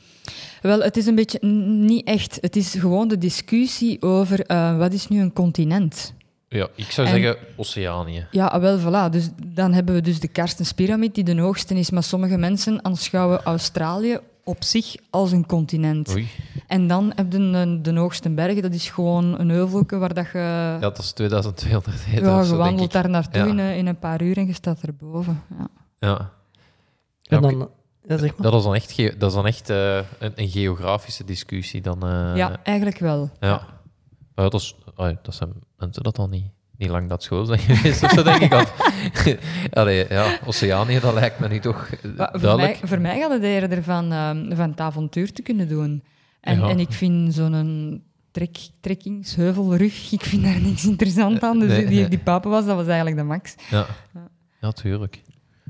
Wel, het is een beetje niet echt. Het is gewoon de discussie over eh, wat is nu een continent. Ja, ik zou En- zeggen Oceanië. Ja, ah, wel, voilà. Dus dan hebben we dus de Karstenspiramide, die de hoogste is. Maar sommige mensen aanschouwen Australië op zich als een continent. Oei. En dan heb je een- de hoogste bergen. Dat is gewoon een heuvelke waar dat je... Ja, dat is 2200 meter ja, je wandelt daar naartoe Ja. in, een- in een paar uur en je staat erboven. Ja. Ja. Ja, En dan, ja, zeg maar. Dat is dan echt, ge- dat is dan echt eh, een, een geografische discussie. Dan, eh, ja, eigenlijk wel. Ja. Maar dat, is, ah, dat zijn mensen dat dan niet, niet lang dat school zijn geweest, of zo denk ik. Dat. Allee, ja, Oceanië, dat lijkt me nu toch Maar voor, duidelijk. mij, voor mij gaat het eerder van, van het avontuur te kunnen doen. En, Ja. en ik vind zo'n trek, trekkingsheuvelrug, ik vind daar niks interessant aan. Dus Nee, die, nee. die papen was, dat was eigenlijk de max. Ja, ja tuurlijk.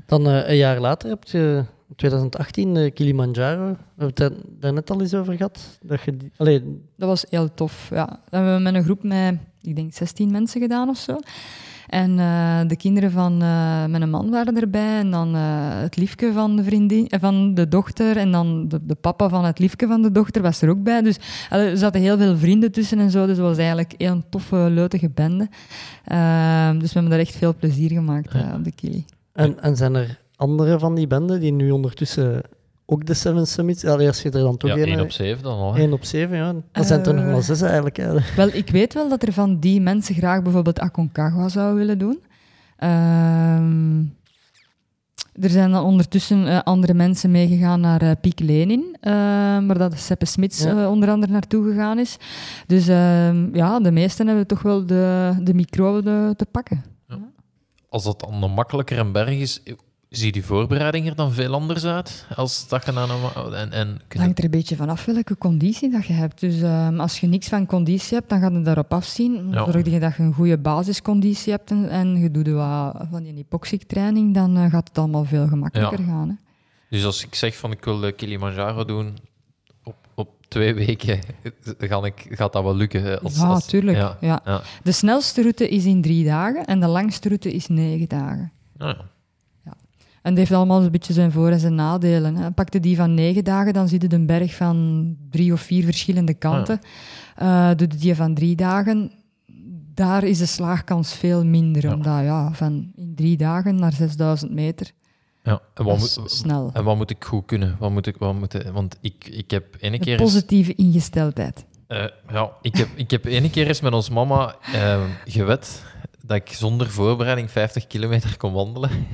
Dan eh, een jaar later heb je, 2018, eh, Kilimanjaro. We hebben het daar, net al eens over gehad. Dat je die, allee, Dat was heel tof, ja. Dat hebben we met een groep met, ik denk, 16 mensen gedaan of zo. En eh, de kinderen van eh, mijn man waren erbij. En dan het liefje van de, vriendin, van de dochter. En dan de, de papa van het liefje van de dochter was er ook bij. Dus er zaten heel veel vrienden tussen en zo. Dus het was eigenlijk een toffe, leutige bende. Dus we hebben daar echt veel plezier gemaakt op de Kili. en, en zijn er andere van die benden die nu ondertussen ook de Seven Summits... Allee, als je er dan toch Ja, één 1 op 7 dan al. hè. 1 op 7, ja. Dan zijn er nog Eh. maar zes eigenlijk. eigenlijk. Wel, ik weet wel dat er van die mensen graag bijvoorbeeld Aconcagua zouden willen doen. Ehm, er zijn dan ondertussen eh, andere mensen meegegaan naar eh Piek Lenin, eh, waar dat Seppe Smits Ja. onder andere naartoe gegaan is. Dus ehm, ja, de meesten hebben toch wel de, de micro te, te pakken. Als dat dan een makkelijker een berg is, zie die voorbereiding er dan veel anders uit? Als dat je aan een... En, en Het hangt er een beetje vanaf welke conditie dat je hebt. Dus ehm, als je niks van conditie hebt, dan gaat het daarop afzien. Ja. Zorg je dat je een goede basisconditie hebt en, en je doet wat van die hypoxic-training, dan eh, gaat het allemaal veel gemakkelijker Ja. gaan. Hè. Dus als ik zeg van ik wil de Kilimanjaro doen op, op twee weken, ga ik, gaat dat wel lukken? Als, ja, als- tuurlijk. Ja. De snelste route is in drie dagen en de langste route is negen dagen. Ah, ja. En dat heeft allemaal een beetje zijn voor- en zijn nadelen. Hè. Pakte die van negen dagen, dan zie je een berg van drie of vier verschillende kanten. Eh doe je die van drie dagen, daar is de slaagkans veel minder. Ja. Omdat ja, van in drie dagen naar 6000 meter, ja. En, wat moet, snel. en wat moet ik goed kunnen? Wat moet ik, wat moet, want ik, ik heb ene Een keer... eens- positieve ingesteldheid. Eh, ja, ik heb, ik heb ene keer eens met ons mama eh, gewet dat ik zonder voorbereiding 50 kilometer kon wandelen.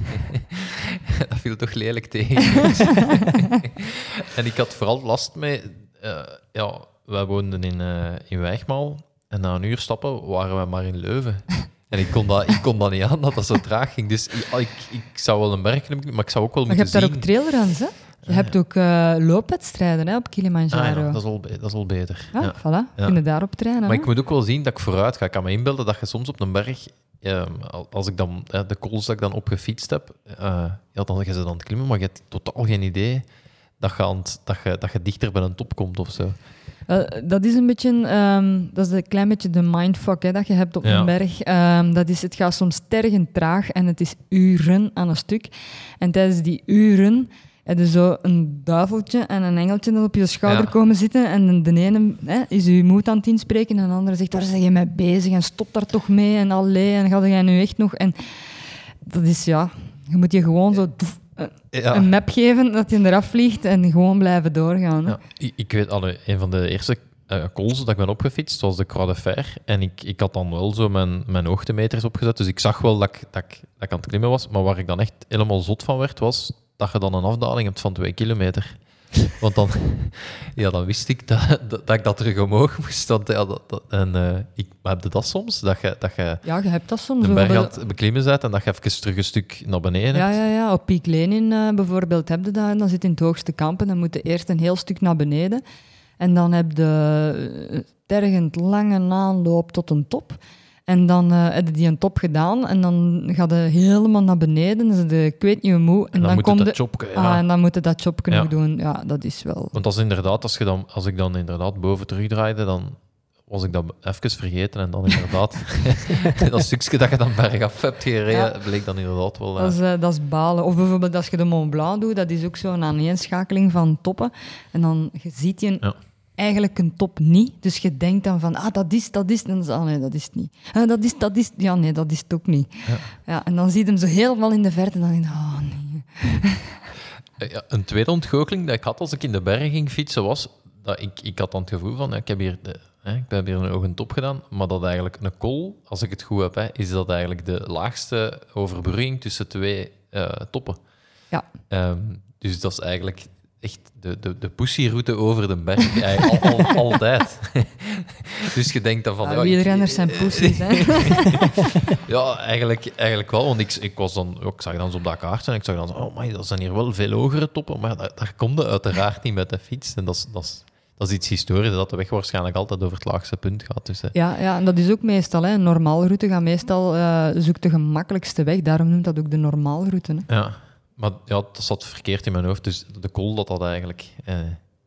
dat viel toch lelijk tegen. en ik had vooral last mee... eh, ja, wij woonden in, eh in Wijgmaal en na een uur stappen waren we maar in Leuven. En ik kon, dat, ik kon dat niet aan, dat dat zo traag ging. Dus ik, ik, ik zou wel een bergklim, maar ik zou ook wel Maar je moeten hebt daar zien... ook trailruns, hè? Je hebt ook eh, loopwedstrijden hè, op Ah, Kilimanjaro. ja, dat, is al, dat is al beter. Ja, voilà. Ja. Kun je daarop trainen. Maar hè? ik moet ook wel zien dat ik vooruit ga. Ik kan me inbeelden dat je soms op een berg, ehm, al- als ik dan eh, de kools dat ik dan opgefietst heb, eh, ja, dan ga je ze dan aan het klimmen, maar je hebt totaal geen idee dat je, aan het- dat je, dat je dichter bij een top komt of zo. Wel, dat is een beetje, ehm, dat is een klein beetje de mindfuck hè, dat je hebt op Ja. een berg. Ehm, dat is, het gaat soms tergend traag en het is uren aan een stuk. En tijdens die uren heb je zo een duiveltje en een engeltje dat op je schouder Ja. komen zitten. En de ene hè, is je moed aan het inspreken en de andere zegt, waar zijn je mee bezig? En stop daar toch mee en allee, en ga jij nu echt nog... En dat is, ja, je moet je gewoon zo doef, een- Ja. een map geven dat je eraf vliegt en gewoon blijven doorgaan. Ja, ik, ik weet, allee, een van de eerste eh calls dat ik ben opgefietst was de Croix de Fer. En ik, ik had dan wel zo mijn, mijn hoogtemeters opgezet. Dus ik zag wel dat ik, dat, ik, dat ik aan het klimmen was. Maar waar ik dan echt helemaal zot van werd, was dat je dan een afdaling hebt van twee kilometer. Want dan, ja, dan wist ik dat, dat, dat ik dat terug omhoog moest. Want, ja, dat, dat- en uh, ik maar heb je dat soms? Dat je, dat je Ja, je hebt dat soms. een berg aan het beklimmen bent en dat je even terug een stuk naar beneden Ja, hebt. ja, ja, op Piek Lenin uh, bijvoorbeeld heb je dat. En dan zit je in het hoogste kamp en dan moet je eerst een heel stuk naar beneden. En dan heb je uh, tergend lange aanloop tot een top. En dan uh, heb je die een top gedaan en dan ga je helemaal naar beneden. Dus de, ik weet niet hoe moe. En, En dan, dan, dat de, chopke, ja. ah, en dan moet je dat Ja. nog doen. Ja, dat is wel... Want is inderdaad, als, je dan, als ik dan inderdaad boven terugdraaide, dan was ik dat even vergeten. En dan inderdaad, dat stukje dat je dan bergaf hebt gereden, Ja. bleek dan inderdaad wel... eh, Dat is, eh, dat is balen. Of bijvoorbeeld als je de Mont Blanc doet, dat is ook zo'n aaneenschakeling van toppen. En dan je ziet je Ja. Eigenlijk een top niet. Dus je denkt dan van, ah, dat is, dat is. En dan is, ah, nee, dat is het niet. Ah, dat is, dat is. Ja, nee, dat is het ook niet. Ja. en dan zie je hem zo helemaal in de verte en dan denk je, oh nee. Eh, Ja, een tweede ontgoocheling dat ik had als ik in de bergen ging fietsen was dat ik, ik had dan het gevoel van, ik heb hier, de, hè, ik heb hier een hoge top gedaan, maar dat eigenlijk een kol, als ik het goed heb, hè, is dat eigenlijk de laagste overbrugging tussen twee eh, toppen. Ja. Ehm, dus dat is eigenlijk echt de, de, de pussyroute over de berg, eigenlijk al, al- altijd. dus je denkt dan van... Ah, ja, wielrenners zijn poesies, hè. ja, eigenlijk, eigenlijk wel. Want ik, ik, was dan, ik zag dan zo op dat kaartje en ik zag dan zo, oh my, dat zijn hier wel veel hogere toppen. Maar daar, daar komt je uiteraard niet met de fiets. En dat is, dat is, dat is iets historisch, dat de weg waarschijnlijk altijd over het laagste punt gaat. Dus, Ja, ja, en dat is ook meestal. Hè. Een normaalroute gaat meestal eh zoekt de gemakkelijkste weg. Daarom noemt dat ook de normaalroute. Hè. ja. Maar ja, dat zat verkeerd in mijn hoofd. Dus de kool dat dat eigenlijk eh,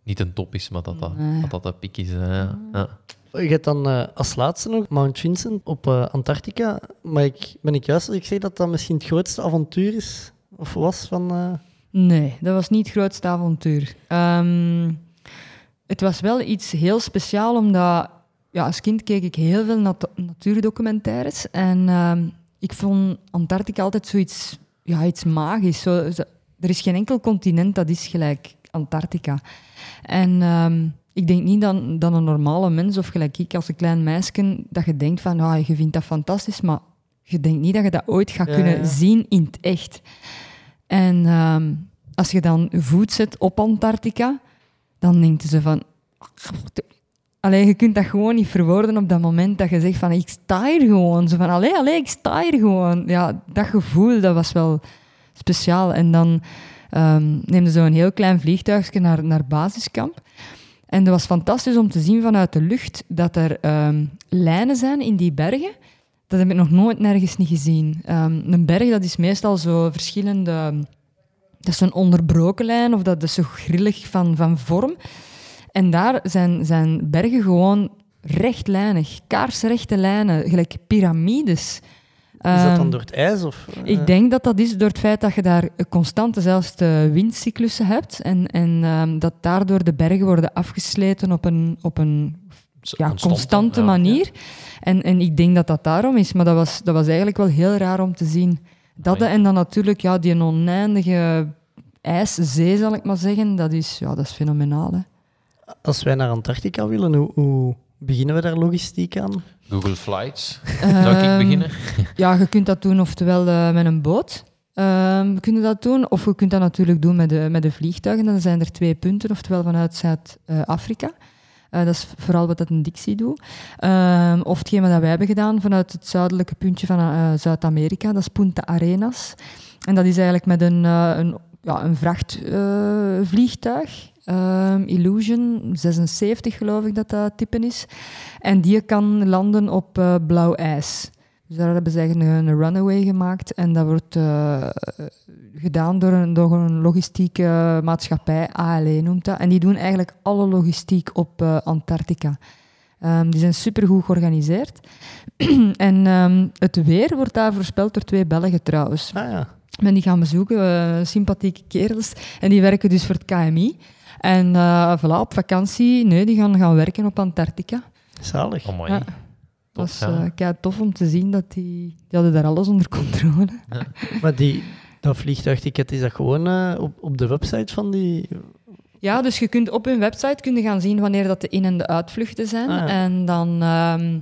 niet een top is, maar dat dat, Nee. dat, dat een piek is. eh, ja. Ja. Je hebt dan eh, als laatste nog Mount Vincent op eh, Antarctica. Maar ik, ben ik juist als ik zeg dat dat misschien het grootste avontuur is? Of was van... eh, Nee, dat was niet het grootste avontuur. Ehm, het was wel iets heel speciaals, omdat ja, als kind keek ik heel veel nat- natuurdocumentaires. En ehm, ik vond Antarctica altijd zoiets ja, iets magisch. Zo, zo- er is geen enkel continent dat is gelijk Antarctica. En ehm, ik denk niet dat, dat een normale mens, of gelijk ik als een klein meisje, dat je denkt van, ah, je vindt dat fantastisch, maar je denkt niet dat je dat ooit gaat Ja, kunnen ja. zien in het echt. En ehm, als je dan voet zet op Antarctica, dan denken ze van... Allee, je kunt dat gewoon niet verwoorden op dat moment dat je zegt van ik sta hier gewoon. Zo van, allee, allee, ik sta hier gewoon. Ja, dat gevoel, dat was wel speciaal. En dan ehm neemden ze een heel klein vliegtuigje naar, naar basiskamp. En dat was fantastisch om te zien vanuit de lucht dat er ehm, lijnen zijn in die bergen. Dat heb ik nog nooit nergens niet gezien. Ehm, een berg dat is meestal zo verschillende... Dat is een onderbroken lijn of dat is zo grillig van, van vorm. En daar zijn, zijn bergen gewoon rechtlijnig, kaarsrechte lijnen, gelijk piramides. is dat dan Ehm, door het ijs? Of, eh, ik denk dat dat is door het feit dat je daar constant dezelfde windcyclussen hebt en, en ehm, dat daardoor de bergen worden afgesleten op een, op een ja, Constante, constante ja. manier. En, en ik denk dat dat daarom is, maar dat was, dat was eigenlijk wel heel raar om te zien. Dat en dan natuurlijk ja, die oneindige ijszee, zal ik maar zeggen, dat is, ja, dat is fenomenaal. Hè. Als wij naar Antarctica willen, hoe, hoe beginnen we daar logistiek aan? Google Flights, zou ik Ehm, beginnen? Ja, je kunt dat doen oftewel eh, met een boot. Ehm we kunnen dat doen. Of je kunt dat natuurlijk doen met de, met de vliegtuigen. Dan zijn er twee punten, oftewel vanuit Zuid-Afrika. Eh, dat is vooral wat dat een Dixie doet. Ehm, of hetgeen wat wij hebben gedaan vanuit het zuidelijke puntje van eh, Zuid-Amerika. Dat is Punta Arenas. En dat is eigenlijk met een, eh, een, ja, een vrachtvliegtuig. Ehm, Illusion 76 geloof ik dat dat type is. En die kan landen op eh, blauw ijs. Dus daar hebben ze eigenlijk een, een runaway gemaakt. En dat wordt eh, gedaan door een, door een logistieke maatschappij, ALE noemt dat. En die doen eigenlijk alle logistiek op eh, Antarctica. Ehm, die zijn supergoed georganiseerd. en ehm, het weer wordt daar voorspeld door twee Belgen trouwens. Ah ja. Ben die gaan bezoeken, sympathieke kerels. En die werken dus voor het KMI. En eh voilà, op vakantie, nee, die gaan gaan werken op Antarctica. Zalig. Oh, Ja. Dat was eh, kei tof om te zien dat die... Die hadden daar alles onder controle. Maar die, dat vliegtuigticket, is dat gewoon eh, op, op de website van die... Ja, dus je kunt op hun website kun je gaan zien wanneer dat de in- en de uitvluchten zijn. Ah, ja. En dan ehm,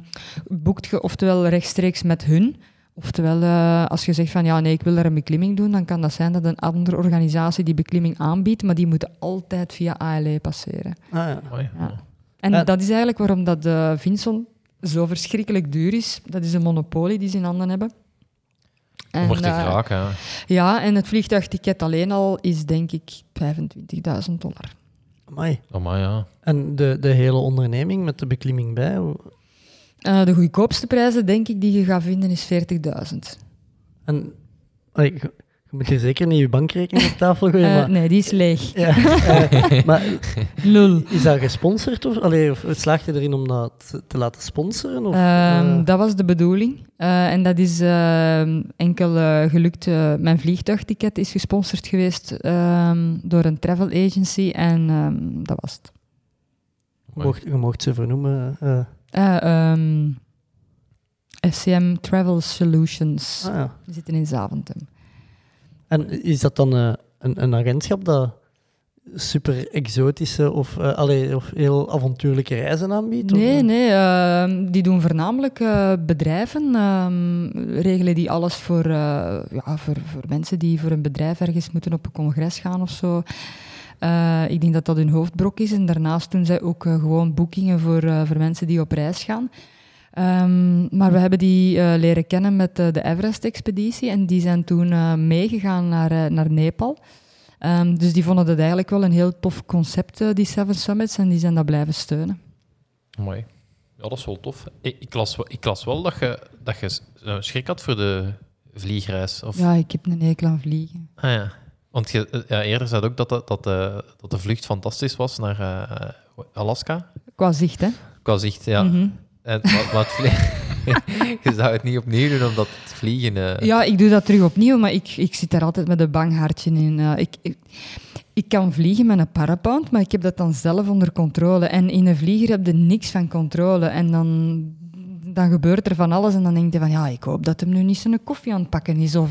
boekt je oftewel rechtstreeks met hun. Oftewel, eh, als je zegt van ja, nee, ik wil daar een beklimming doen, dan kan dat zijn dat een andere organisatie die beklimming aanbiedt, maar die moeten altijd via ALE passeren. Ah, ja. Mooi. Ja. En dat is eigenlijk waarom dat de Vinson zo verschrikkelijk duur is. Dat is een monopolie die ze in handen hebben. Om er te eh, geraken, ja. ja, en het vliegtuigticket alleen al is denk ik 25.000 dollar. Amai. Oh, maar ja. En de, de hele onderneming met de beklimming bij? Eh, de goedkoopste prijzen, denk ik, die je gaat vinden, is 40.000. En, allee, je, moet hier zeker niet je bankrekening op tafel gooien, Eh, maar... nee, die is leeg. Ja, eh, maar Lul. is dat gesponsord? Of, allee, of slaag je erin om dat te, te laten sponsoren? Of, Ehm, eh, dat was de bedoeling. En dat is ehm, enkel gelukt. Mijn vliegtuigticket is gesponsord geweest ehm, door een travel agency en dat was het. je, mocht, je mocht ze vernoemen. Eh. Eh, ehm, SCM Travel Solutions. ah, ja. Die zitten in Zaventem. En is dat dan eh, een, een agentschap dat super exotische of, eh, allee, of heel avontuurlijke reizen aanbiedt? of, Nee, eh? nee. ehm, die doen voornamelijk bedrijven. ehm, regelen die alles voor, ja, voor, voor mensen die voor een bedrijf ergens moeten op een congres gaan of zo. Eh, ik denk dat dat hun hoofdbrok is. En daarnaast doen zij ook eh, gewoon boekingen voor, eh, voor mensen die op reis gaan. Ehm, maar we hebben die leren kennen met de Everest-expeditie. En die zijn toen meegegaan naar, naar Nepal. Ehm, dus die vonden dat eigenlijk wel een heel tof concept, die Seven Summits. En die zijn dat blijven steunen. Mooi. Ja, dat is wel tof. Ik, ik, las, wel- ik las wel dat je, dat je schrik had voor de vliegreis. Of... Ja, ik heb een hekel aan vliegen. Ah, ja. Want je, eh, ja, eerder zei je ook dat, dat, dat, de, dat de vlucht fantastisch was naar eh, Alaska. Qua zicht, hè? Qua zicht, ja. Mhm. En, maar, maar het vlie- je zou het niet opnieuw doen, omdat het vliegen... eh, Ja, ik doe dat terug opnieuw, maar ik, ik zit daar altijd met een bang hartje in. Ik, ik, ik kan vliegen met een parapound, maar ik heb dat dan zelf onder controle. En in een vlieger heb je niks van controle. En dan, dan gebeurt er van alles en dan denk je van, ja, ik hoop dat hem nu niet zijn koffie aan het pakken is. Of...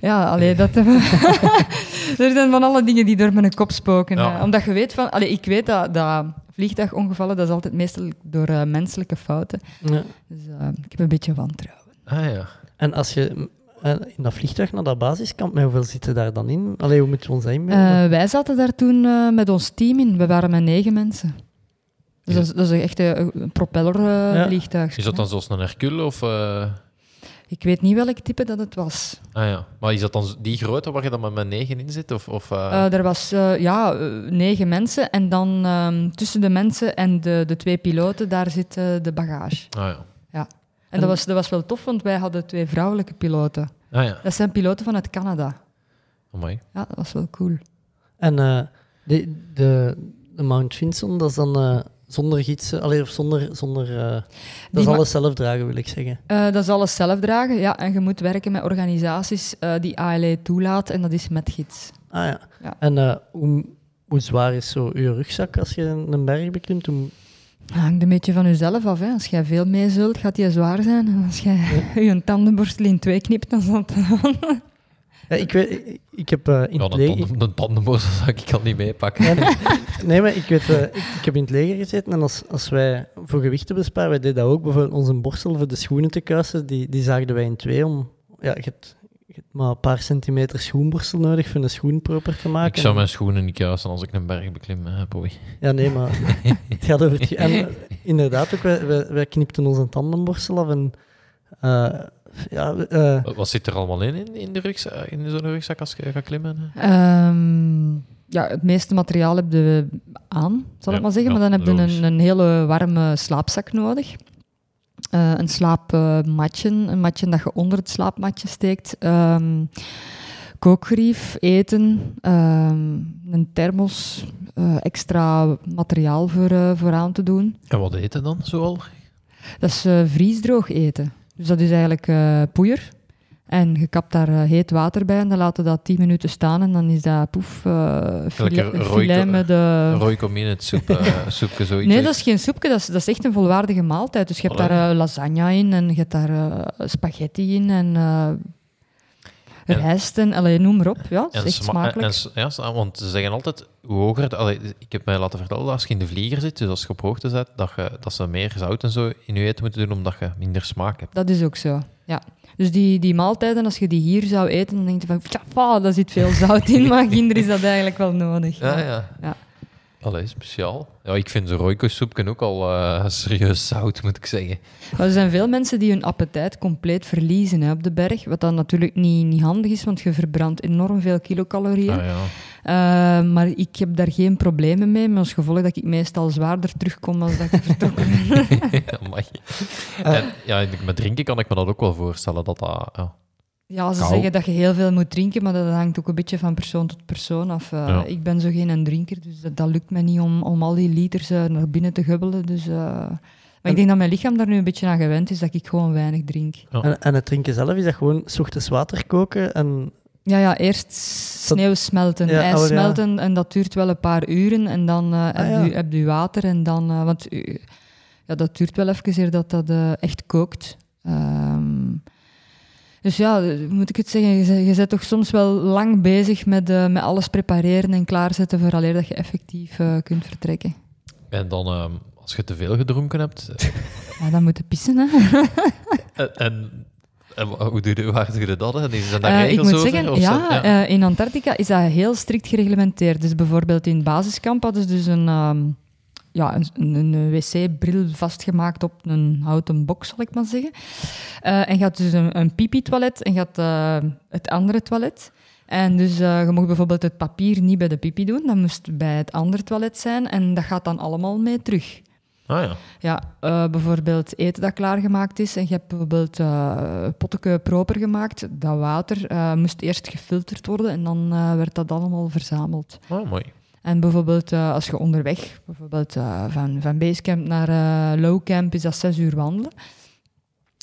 ja, alleen dat... er zijn van alle dingen die door mijn kop spoken. Ja. eh, omdat je weet van... Allee, ik weet dat, dat vliegtuigongevallen, dat is altijd meestal door eh, menselijke fouten. Ja. Dus eh, ik heb een beetje wantrouwen. Ah ja. En als je in dat vliegtuig naar dat basiskamp, met hoeveel zitten daar dan in? Allee, hoe moeten we ons? Eh, wij zaten daar toen eh, met ons team in. We waren met negen mensen. Dus dat, is, dat is echt een, een propellervliegtuig. Is dat dan zoals een Hercule? Of, eh, Ik weet niet welk type dat het was. Ah ja. Maar is dat dan die grootte waar je dan met mijn negen in zit? Of, of, eh, Eh, er was eh, ja, negen mensen. En dan ehm, tussen de mensen en de, de twee piloten, daar zit de bagage. Ah ja. En dat was, dat was wel tof, want wij hadden twee vrouwelijke piloten. Ah ja. Dat zijn piloten vanuit Canada. Amai. Ja, dat was wel cool. En eh, de, de, de Mount Vinson, dat is dan zonder gidsen, allee, of zonder... zonder eh, dat is alles zelf dragen, wil ik zeggen. Eh, dat is alles zelf dragen, ja. En je moet werken met organisaties eh, die ALE toelaat. En dat is met gids. Ah ja. Ja. En hoe, hoe zwaar is zo je rugzak als je een een berg beklimt? Hoe, Hangt een beetje van jezelf af. Hè. Als jij veel mee zult, gaat die zwaar zijn. En als jij je tandenborstel in twee knipt, dan zal het... ja, ik, weet, ik, heb eh, in Ja, het een, leger... tanden, een tandenborstel zou ik al niet meepakken. Ja, nee, nee, maar ik, weet, eh, ik, ik heb in het leger gezeten en als, als wij voor gewicht te besparen, wij deden dat ook, bijvoorbeeld onze borstel voor de schoenen te kuisen, die, die zaagden wij in twee om... Ja, je hebt, je hebt maar een paar centimeter schoenborstel nodig voor een schoen proper te maken. Ik zou mijn schoenen niet kuisen als ik een berg beklim, eh, boy. Ja, nee, maar het gaat over het... En inderdaad ook, wij, wij, wij knipten onze tandenborstel af en... ja, eh, Wat- Wat zit er allemaal in, in, in, de rugzak, in zo'n rugzak als je gaat klimmen? Ehm, ja, het meeste materiaal heb je aan, zal ik maar zeggen. ja, maar dan heb je een, een hele warme slaapzak nodig. Eh, een slaapmatje, een matje dat je onder het slaapmatje steekt. Ehm kookgerief, eten, ehm, een thermos, eh, extra materiaal voor, voor aan te doen. En wat eten dan zoal? Dat is eh, vriesdroog eten. Dus dat is eigenlijk eh poeier. En je kapt daar eh, heet water bij en dan laten dat 10 minuten staan en dan is dat poef, eh filet, met de... Roy het soep, eh, soepje, zoiets. Nee, dat is geen soepje, dat is, dat is echt een volwaardige maaltijd. Dus je hebt Allee. daar eh, lasagne in en je hebt daar spaghetti in en eh En- rijst en allee, noem maar op. Ja, het is En echt sma- smakelijk. en ja, s- want ze zeggen altijd, hoe hoger... de- allee, ik heb mij laten vertellen dat als je in de vlieger zit, dus als je op hoogte zit, dat, je, dat ze meer zout en zo in je eten moeten doen, omdat je minder smaak hebt. Dat is ook zo, ja. Dus die, die maaltijden, als je die hier zou eten, dan denk je van, "Tja, fa, daar zit veel zout in, maar ginder is dat eigenlijk wel nodig. Ja, ja. Ja. Allee, speciaal. Ja, ik vind zo'n roiko-soepje ook al eh, serieus zout, moet ik zeggen. Maar er zijn veel mensen die hun appetijt compleet verliezen hè, op de berg, wat dan natuurlijk niet, niet handig is, want je verbrandt enorm veel kilocalorieën. Ah, ja. Eh, maar ik heb daar geen problemen mee, met als gevolg dat ik meestal zwaarder terugkom als dat ik vertrokken ben. Amai. En, ja, met drinken kan ik me dat ook wel voorstellen, dat dat... Ja. Ja, ze Kou. zeggen dat je heel veel moet drinken, maar dat hangt ook een beetje van persoon tot persoon af. Eh, Ja. Ik ben zo geen een drinker, dus dat, dat lukt mij niet om, om al die liters eh, naar binnen te gubbelen. Dus, eh, maar ik denk dat mijn lichaam daar nu een beetje aan gewend is, dat ik gewoon weinig drink. Ja. En, en het drinken zelf, is dat gewoon 's ochtends water koken en... Ja, ja, eerst sneeuw smelten, Ja, ijs oh, ja. smelten en dat duurt wel een paar uren. En dan eh, heb, Ah, ja. je, heb je water en dan... eh, want ja, dat duurt wel even eer dat dat echt kookt. Ehm, dus ja, eh, moet ik het zeggen? Je, bent- je bent toch soms wel lang bezig met, eh, met alles prepareren en klaarzetten vooraleer dat je effectief eh, kunt vertrekken. En dan, ehm, als je te veel gedronken hebt... Ja, dan moet je pissen, hè. en, en, en wa- hoe doe je, waar doe je dat? En zijn daar Eh, ik regels moet over? zeggen, Of ja, eh, in Antarctica is dat heel strikt gereglementeerd. Dus bijvoorbeeld in het basiskamp hadden ze dus een, ehm, ja, een, een, een wc-bril vastgemaakt op een houten box, zal ik maar zeggen. Eh, en je had dus een, een pipi-toilet en je had eh, het andere toilet. En dus eh, je mocht bijvoorbeeld het papier niet bij de pipi doen, dat moest bij het andere toilet zijn. En dat gaat dan allemaal mee terug. Ah ja. Ja, bijvoorbeeld eten dat klaargemaakt is en je hebt bijvoorbeeld uh, potteke proper gemaakt. Dat water moest eerst gefilterd worden en dan werd dat allemaal verzameld. Oh, mooi. En bijvoorbeeld eh, als je onderweg, bijvoorbeeld eh, van, van Basecamp naar uh, Lowcamp, is dat zes uur wandelen.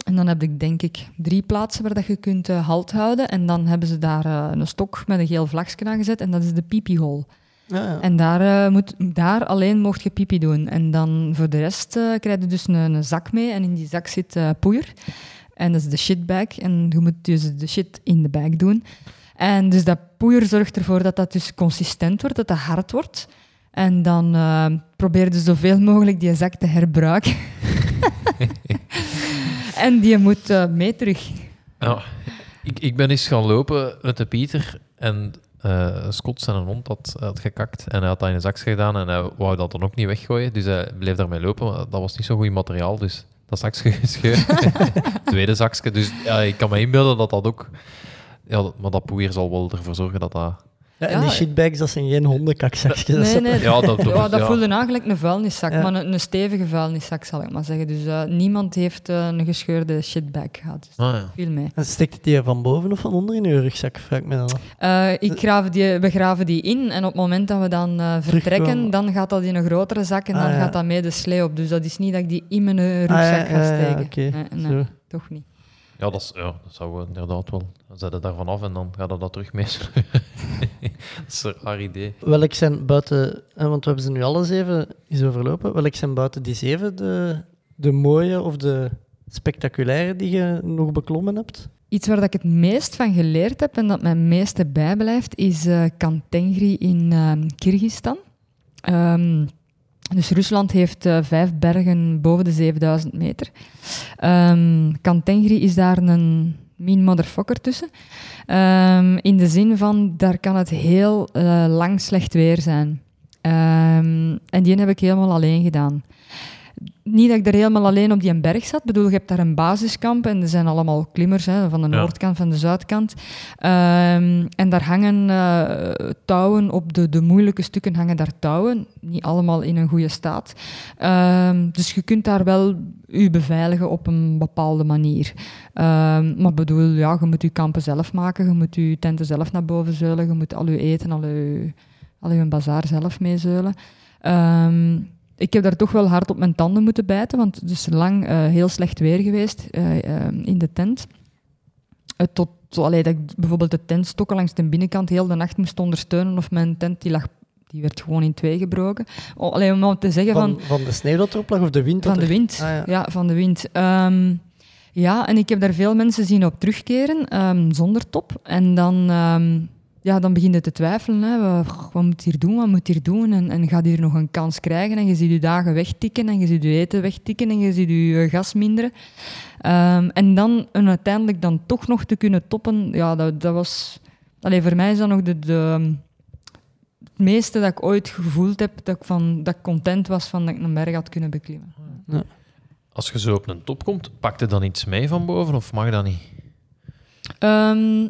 En dan heb ik denk ik drie plaatsen waar dat je kunt halt houden. En dan hebben ze daar een stok met een geel vlagje aan gezet en dat is de pipi-hole. Ja, ja. En daar, moet, daar alleen mocht je pipi doen. En dan voor de rest krijg je dus een, een, zak mee. En in die zak zit poeier. En dat is de shitbag. En je moet dus de shit in de bag doen. En dus dat poeier zorgt ervoor dat dat dus consistent wordt, dat dat hard wordt. En dan uh, probeer je zoveel mogelijk die zak te herbruiken. en die moet uh, mee terug. Ja, ik, ik ben eens gaan lopen met de Pieter en uh, Scott zijn een hond had, had gekakt en hij had dat in een zakje gedaan en hij wou dat dan ook niet weggooien, dus hij bleef daarmee lopen, maar dat was niet zo'n goed materiaal, dus dat zakje gescheurd. Tweede zakje, dus ja, ik kan me inbeelden dat dat ook... Ja, dat, maar dat poeier zal wel ervoor zorgen dat dat... Ja, en die shitbags, dat zijn geen hondenkakzakjes. Nee, nee. Ja, dat, ja, dat ja. voelde eigenlijk een vuilniszak, ja. maar een, een, stevige vuilniszak, zal ik maar zeggen. Dus uh, niemand heeft uh, een gescheurde shitbag gehad. Dus ah, ja. viel mee. En steekt het die van boven of van onder in je rugzak, vraag ik me dan af. Uh, ik graaf die, we graven die in en op het moment dat we dan uh, vertrekken, dan gaat dat in een grotere zak en ah, dan ja. gaat dat mee de slee op. Dus dat is niet dat ik die in mijn rugzak ah, ga ja, steken. Okay. Nee, nee toch niet. Ja, dat, is, ja, dat zou inderdaad wel. Dan zet het daarvan af en dan gaat het dat terug mee. dat is een raar idee. Welk zijn buiten, want we hebben ze nu alles even eens overlopen. Welk zijn buiten die zeven de, de mooie of de spectaculaire die je nog beklommen hebt? Iets waar ik het meest van geleerd heb en dat mij het meeste bijblijft, is uh, Kantengri in uh, Kyrgyzstan. Um, dus Rusland heeft uh, vijf bergen boven de 7000 meter. Um, Kantengri is daar een mean motherfucker tussen. Um, in de zin van, daar kan het heel uh, lang slecht weer zijn. Um, en die heb ik helemaal alleen gedaan. Niet dat ik er helemaal alleen op die berg zat. Ik bedoel, je hebt daar een basiskamp en er zijn allemaal klimmers, hè, van de noordkant, van de zuidkant. Um, en daar hangen uh, touwen, op de, de moeilijke stukken hangen daar touwen. Niet allemaal in een goede staat. Um, dus je kunt daar wel je beveiligen op een bepaalde manier. Um, maar bedoel, ja, je moet je kampen zelf maken, je moet je tenten zelf naar boven zeulen, je moet al je eten, al je, al je bazaar zelf meezeulen. Um, ik heb daar toch wel hard op mijn tanden moeten bijten, want het is lang uh, heel slecht weer geweest uh, uh, in de tent. tot allee, dat ik bijvoorbeeld de tentstokken langs de binnenkant heel de nacht moest ondersteunen of mijn tent die lag, die werd gewoon in twee gebroken. Oh, allee, om te zeggen van, Van, van de sneeuw dat erop lag of de wind? van de wind. Ah, ja. ja. van de wind. Ehm, ja, en ik heb daar veel mensen zien op terugkeren ehm, zonder top. En dan, ehm ja, dan begin je te twijfelen. Hè. Wat, wat moet hier doen? Wat moet hier doen? En, en gaat hier nog een kans krijgen? En je ziet je dagen wegtikken en je ziet je eten wegtikken en je ziet je eh, gas minderen. Ehm, en dan en uiteindelijk dan toch nog te kunnen toppen, ja, dat, dat was... Allee, voor mij is dat nog de, de, het meeste dat ik ooit gevoeld heb, dat ik, van, dat ik content was van dat ik een berg had kunnen beklimmen. Als je zo op een top komt, pak je dan iets mee van boven of mag dat niet? Ehm,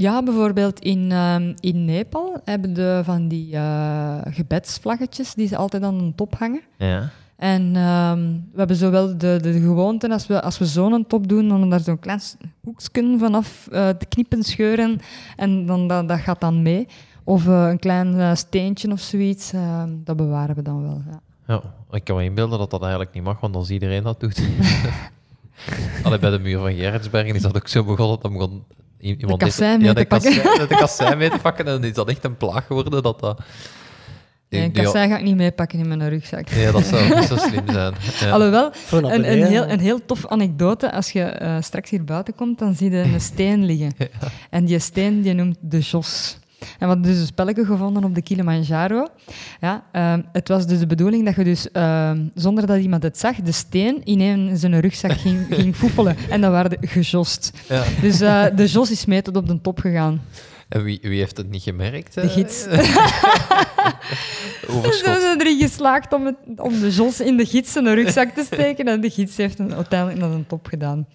ja, bijvoorbeeld in, ehm, in Nepal hebben de van die eh, gebedsvlaggetjes die ze altijd aan de top hangen. Ja. En ehm, we hebben zowel de, de gewoonte, als we, als we zo'n top doen, om daar zo'n klein hoekje vanaf eh, te knippen, scheuren. En dan, dat, dat gaat dan mee. Of eh, een klein steentje of zoiets. ehm, dat bewaren we dan wel. Ja. Ja, ik kan me inbeelden dat dat eigenlijk niet mag, want als iedereen dat doet. Allee, bij de muur van Gerritsbergen is dat ook zo begonnen. Dat begon iemand kassei heeft- mee ja, te de pakken. kassei- de kassei mee te pakken. En dan is dat echt een plaag geworden. Dat dat... Nee, een kassei ga ik niet meepakken in mijn rugzak. Nee, dat zou niet zo slim zijn. Ja. Alhoewel, Een, een, heel, een heel tof anekdote. Als je eh, straks hier buiten komt, dan zie je een steen liggen. En die steen die noemt de Jos. En we hadden dus een spelletje gevonden op de Kilimanjaro. Ja, ehm, het was dus de bedoeling dat je dus, ehm, zonder dat iemand het zag, de steen in een zijn rugzak ging, ging foefelen. En dat waren gejost. Ja. Dus eh, de Jos is mee tot op de top gegaan. En wie, wie heeft het niet gemerkt? De eh? gids. Overschot. we zijn erin geslaagd om, het, om de Jos in de gids zijn rugzak te steken. En de gids heeft hem uiteindelijk naar de top gedaan.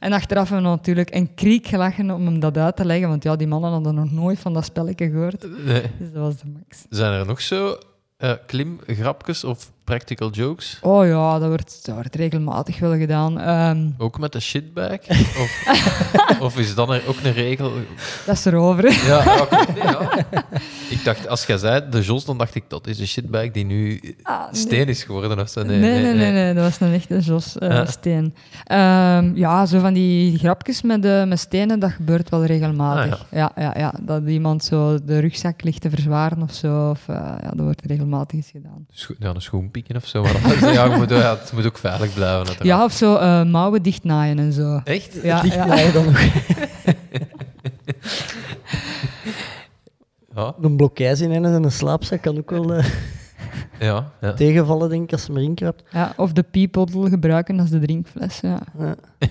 En achteraf hebben we natuurlijk een kriek gelachen om hem dat uit te leggen. Want ja, die mannen hadden nog nooit van dat spelletje gehoord. Nee. Dus dat was de max. Zijn er nog zo eh, klimgrapjes of practical jokes? Oh ja, dat wordt, dat wordt regelmatig wel gedaan. Ehm, Ook met de shitbag? Of, of is dan er ook een regel? dat is erover. Ja, ja, oké. Nee, ja. Ik dacht, als jij zei de Jos, dan dacht ik dat is een shitbag die nu Ah, nee. steen is geworden of zo. Nee nee nee, nee, dat was een echte Jos eh, Ja. steen. Ehm, ja, zo van die grapjes met, de, met stenen, dat gebeurt wel regelmatig. Ah, ja. Ja, ja, Dat iemand zo de rugzak ligt te verzwaren of zo. Of, eh, ja, dat wordt regelmatig eens gedaan. Ja, een schoen pikken of zo. Maar dat, ja, je moet, ja, het moet ook veilig blijven. uiteraard. Ja, of zo eh, mouwen dichtnaaien en zo. Echt? Ja, Dicht ja. dan nog. Ja, Een blokijs in een en een slaapzak kan ook wel eh, ja, ja. tegenvallen, denk ik, als ze erin krabt. Ja, of de piepottel gebruiken als de drinkfles. Ja. Ja.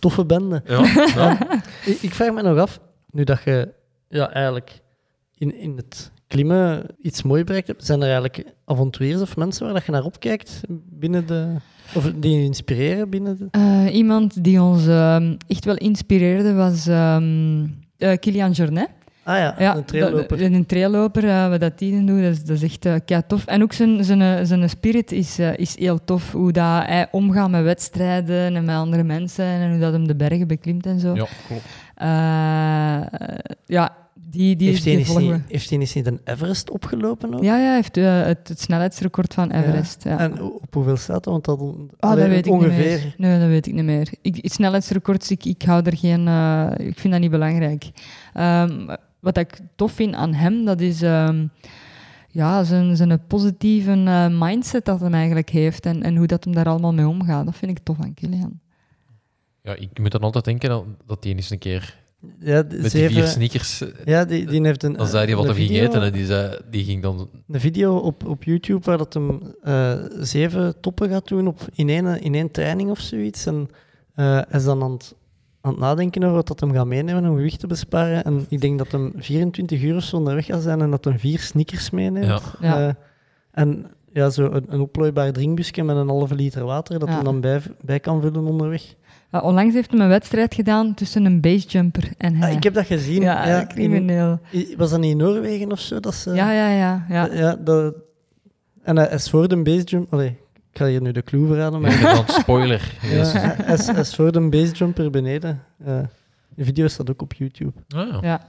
Toffe bende. ja, ja. Ik, ik vraag me nog af, nu dat je ja, eigenlijk in, in het klimmen iets moois bereikt hebt, zijn er eigenlijk avonturiers of mensen waar dat je naar opkijkt binnen de... Of die je inspireren binnen de... Eh, iemand die ons ehm, echt wel inspireerde was ehm, eh, Kilian Jornet. Ah ja, Ja, een trailloper. dat- Een trailloper, eh, wat dat die doet, dat is, dat is echt eh, kei tof. En ook zijn, zijn, zijn spirit is, eh, is heel tof. Hoe dat hij omgaat met wedstrijden en met andere mensen en hoe dat hem de bergen beklimt en zo. ja klopt. Eh, ja, die, die, heeft, hij die volgen niet, heeft hij een Everest opgelopen ook? Ja, ja, hij heeft eh, het, het snelheidsrecord van Everest. Ja. En op hoeveel staat dat? Want dat, Oh, allee, dat weet ik ongeveer. niet meer. Nee, dat weet ik niet meer. Ik, het snelheidsrecords, ik, ik hou er geen... eh, ik vind dat niet belangrijk. Ehm, wat ik tof vind aan hem, dat is... ehm, ja, zijn, zijn positieve eh, mindset dat hij eigenlijk heeft en, en hoe dat hem daar allemaal mee omgaat. Dat vind ik tof aan Kilian. Ja, ik moet dan altijd denken dat, dat die eens een keer Ja, de met die zeven- vier sneakers... Ja, die, die heeft een. Dan zei hij wat hij ging eten en die, zei, die ging dan... Een video op, op YouTube waar dat hem eh, zeven toppen gaat doen op, in, één, in één training of zoiets. En eh, hij is dan aan het, aan het nadenken over wat dat hem gaat meenemen om gewicht te besparen. En ik denk dat hem 24 uur of zo onderweg gaat zijn en dat hij vier sneakers meeneemt. Ja. Ja. Eh, en ja, zo een, een oplooibaar drinkbusje met een halve liter water dat Ja. hij dan bij, bij kan vullen onderweg. Uh, onlangs heeft hij een wedstrijd gedaan tussen een basejumper en hij. Ah, ik heb dat gezien. ja, ja, crimineel. in- was dat niet in Noorwegen of zo? Dat ze, Ja, ja, ja. ja. Ja, dat, en hij is voor de basejump... Allee, ik ga hier nu de clue verraden, maar... Ja, spoiler. Ja, Yes. hij, is, hij is voor de basejumper beneden. Eh, de video staat ook op YouTube. Ah, ja. ja.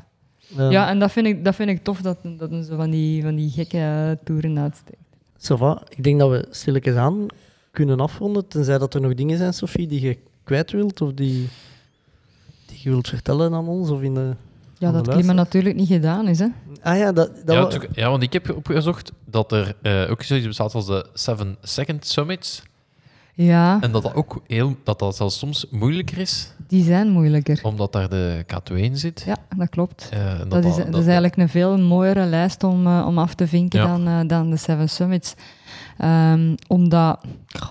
Um, Ja, en dat vind ik, dat vind ik tof, dat, dat een zo van die, van die gekke eh, toeren uitsteekt. ça va. Ik denk dat we stilletjes aan kunnen afronden, tenzij dat er nog dingen zijn, Sophie, die je kwijt wilt, of die, die je wilt vertellen aan ons? Of in de... Ja, aan de dat klimmen natuurlijk niet gedaan is. Hè. Ah ja, dat, dat ja, ja, want ik heb opgezocht dat er eh, ook zoiets bestaat als de Seven Second Summits. Ja, En dat dat ook heel, dat dat zelfs soms moeilijker is, die zijn moeilijker. omdat daar de K2 in zit. Ja, dat klopt. Eh, Dat, is, dat is eigenlijk een veel mooiere lijst om, eh, om af te vinken Ja. dan, eh, dan de Seven Summits. Ehm, omdat... goh,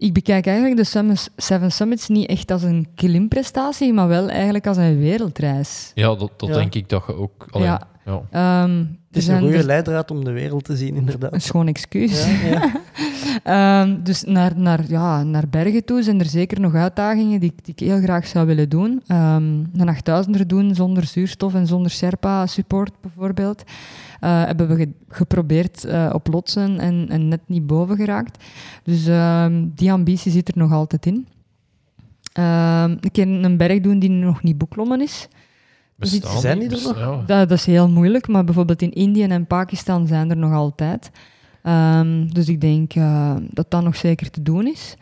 ik bekijk eigenlijk de Summits- Seven Summits niet echt als een klimprestatie, maar wel eigenlijk als een wereldreis. Ja, dat, dat Ja. denk ik dat je ook... allee, Ja. Ja. Ehm, het is zijn een goede er- leidraad om de wereld te zien, inderdaad. een schoon excuus. Ja, ja. Ehm, dus naar, naar, ja, naar bergen toe zijn er zeker nog uitdagingen die, ik- die ik heel graag zou willen doen. Ehm, een 8000er doen zonder zuurstof en zonder Sherpa-support bijvoorbeeld. Eh, hebben we ge- geprobeerd eh, op lotsen en, en net niet boven geraakt. Dus ehm, die ambitie zit er nog altijd in. Ehm, een keer een berg doen die nog niet beklommen is. Bestaan Zijn die? die er nog? ja. Dat, dat is heel moeilijk, maar bijvoorbeeld in Indië en Pakistan zijn er nog altijd. Ehm, dus ik denk eh, dat dat nog zeker te doen is.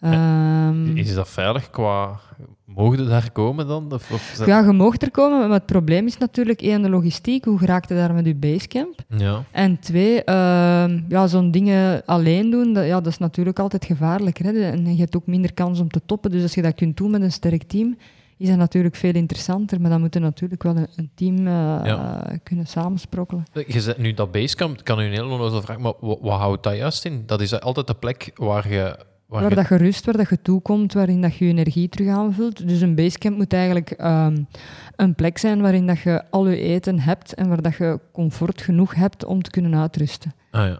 Ehm, Is dat veilig qua... Mogen je daar komen dan? Of, of ja, je mag er komen, maar het probleem is natuurlijk één, de logistiek. Hoe geraakt je daar met je basecamp? Ja. En twee, ehm, ja, zo'n dingen alleen doen, dat, ja, dat is natuurlijk altijd gevaarlijker. Hè? En je hebt ook minder kans om te toppen. Dus als je dat kunt doen met een sterk team, is dat natuurlijk veel interessanter. Maar dan moet je natuurlijk wel een, een team eh, Ja. eh, kunnen samensprokkelen. Je zet nu dat basecamp, kan u een hele onnozel vragen, maar wat, wat houdt dat juist in? Dat is altijd de plek waar je... Waar Waar je dat je rust, waar dat je toekomt, waarin dat je je energie terug aanvult. Dus een basecamp moet eigenlijk ehm, een plek zijn waarin dat je al je eten hebt en waar dat je comfort genoeg hebt om te kunnen uitrusten. Ah ja.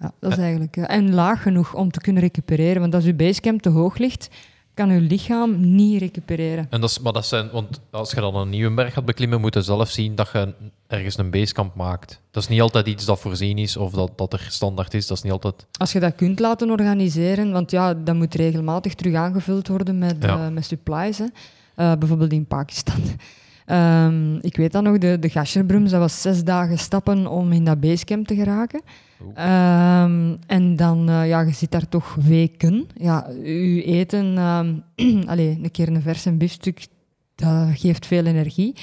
Ja, dat is eigenlijk... eh, en laag genoeg om te kunnen recupereren. Want als je basecamp te hoog ligt, kan je lichaam niet recupereren. En dat is, maar dat zijn, want als je dan een nieuwe berg gaat beklimmen, moet je zelf zien dat je ergens een basecamp maakt. Dat is niet altijd iets dat voorzien is of dat, dat er standaard is. Dat is niet altijd. Als je dat kunt laten organiseren, want ja, dat moet regelmatig terug aangevuld worden met, Ja. eh, met supplies. Hè. Eh, bijvoorbeeld in Pakistan. Ehm, ik weet dat nog, de, de Gasherbrums, dat was zes dagen stappen om in dat basecamp te geraken. Ehm, en dan, eh, ja, je zit daar toch weken. Ja, je eten, ehm allee, een keer een verse biefstuk, dat geeft veel energie.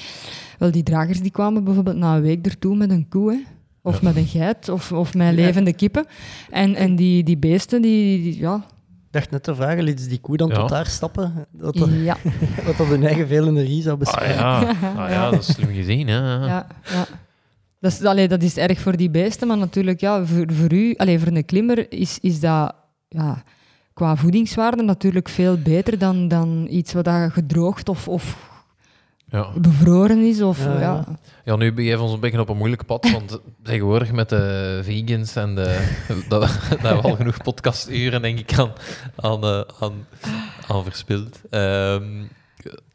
Wel, die dragers die kwamen bijvoorbeeld na een week ertoe met een koe, hè. Of Ja. met een geit, of, of met levende kippen. En, en die, die beesten, die, die- ja, Ik dacht net te vragen, liet ze die koe dan Ja. tot daar stappen? Dat dat, ja, dat dat hun eigen veel energie zou Ah besparen. ja, ah, ja dat is slim gezien. Hè? ja, ja. Dat is, allee, dat is erg voor die beesten, maar natuurlijk, ja, voor, voor u, allee, voor een klimmer, is, is dat ja, qua voedingswaarde natuurlijk veel beter dan, dan iets wat dat gedroogd of, of Ja. bevroren is. Of, Ja, ja, ja. ja, nu we ons een beetje op een moeilijk pad, want tegenwoordig met de vegans en de... Dat, daar hebben we al genoeg podcasturen, denk ik, aan, aan, eh, aan, aan verspild. Ehm,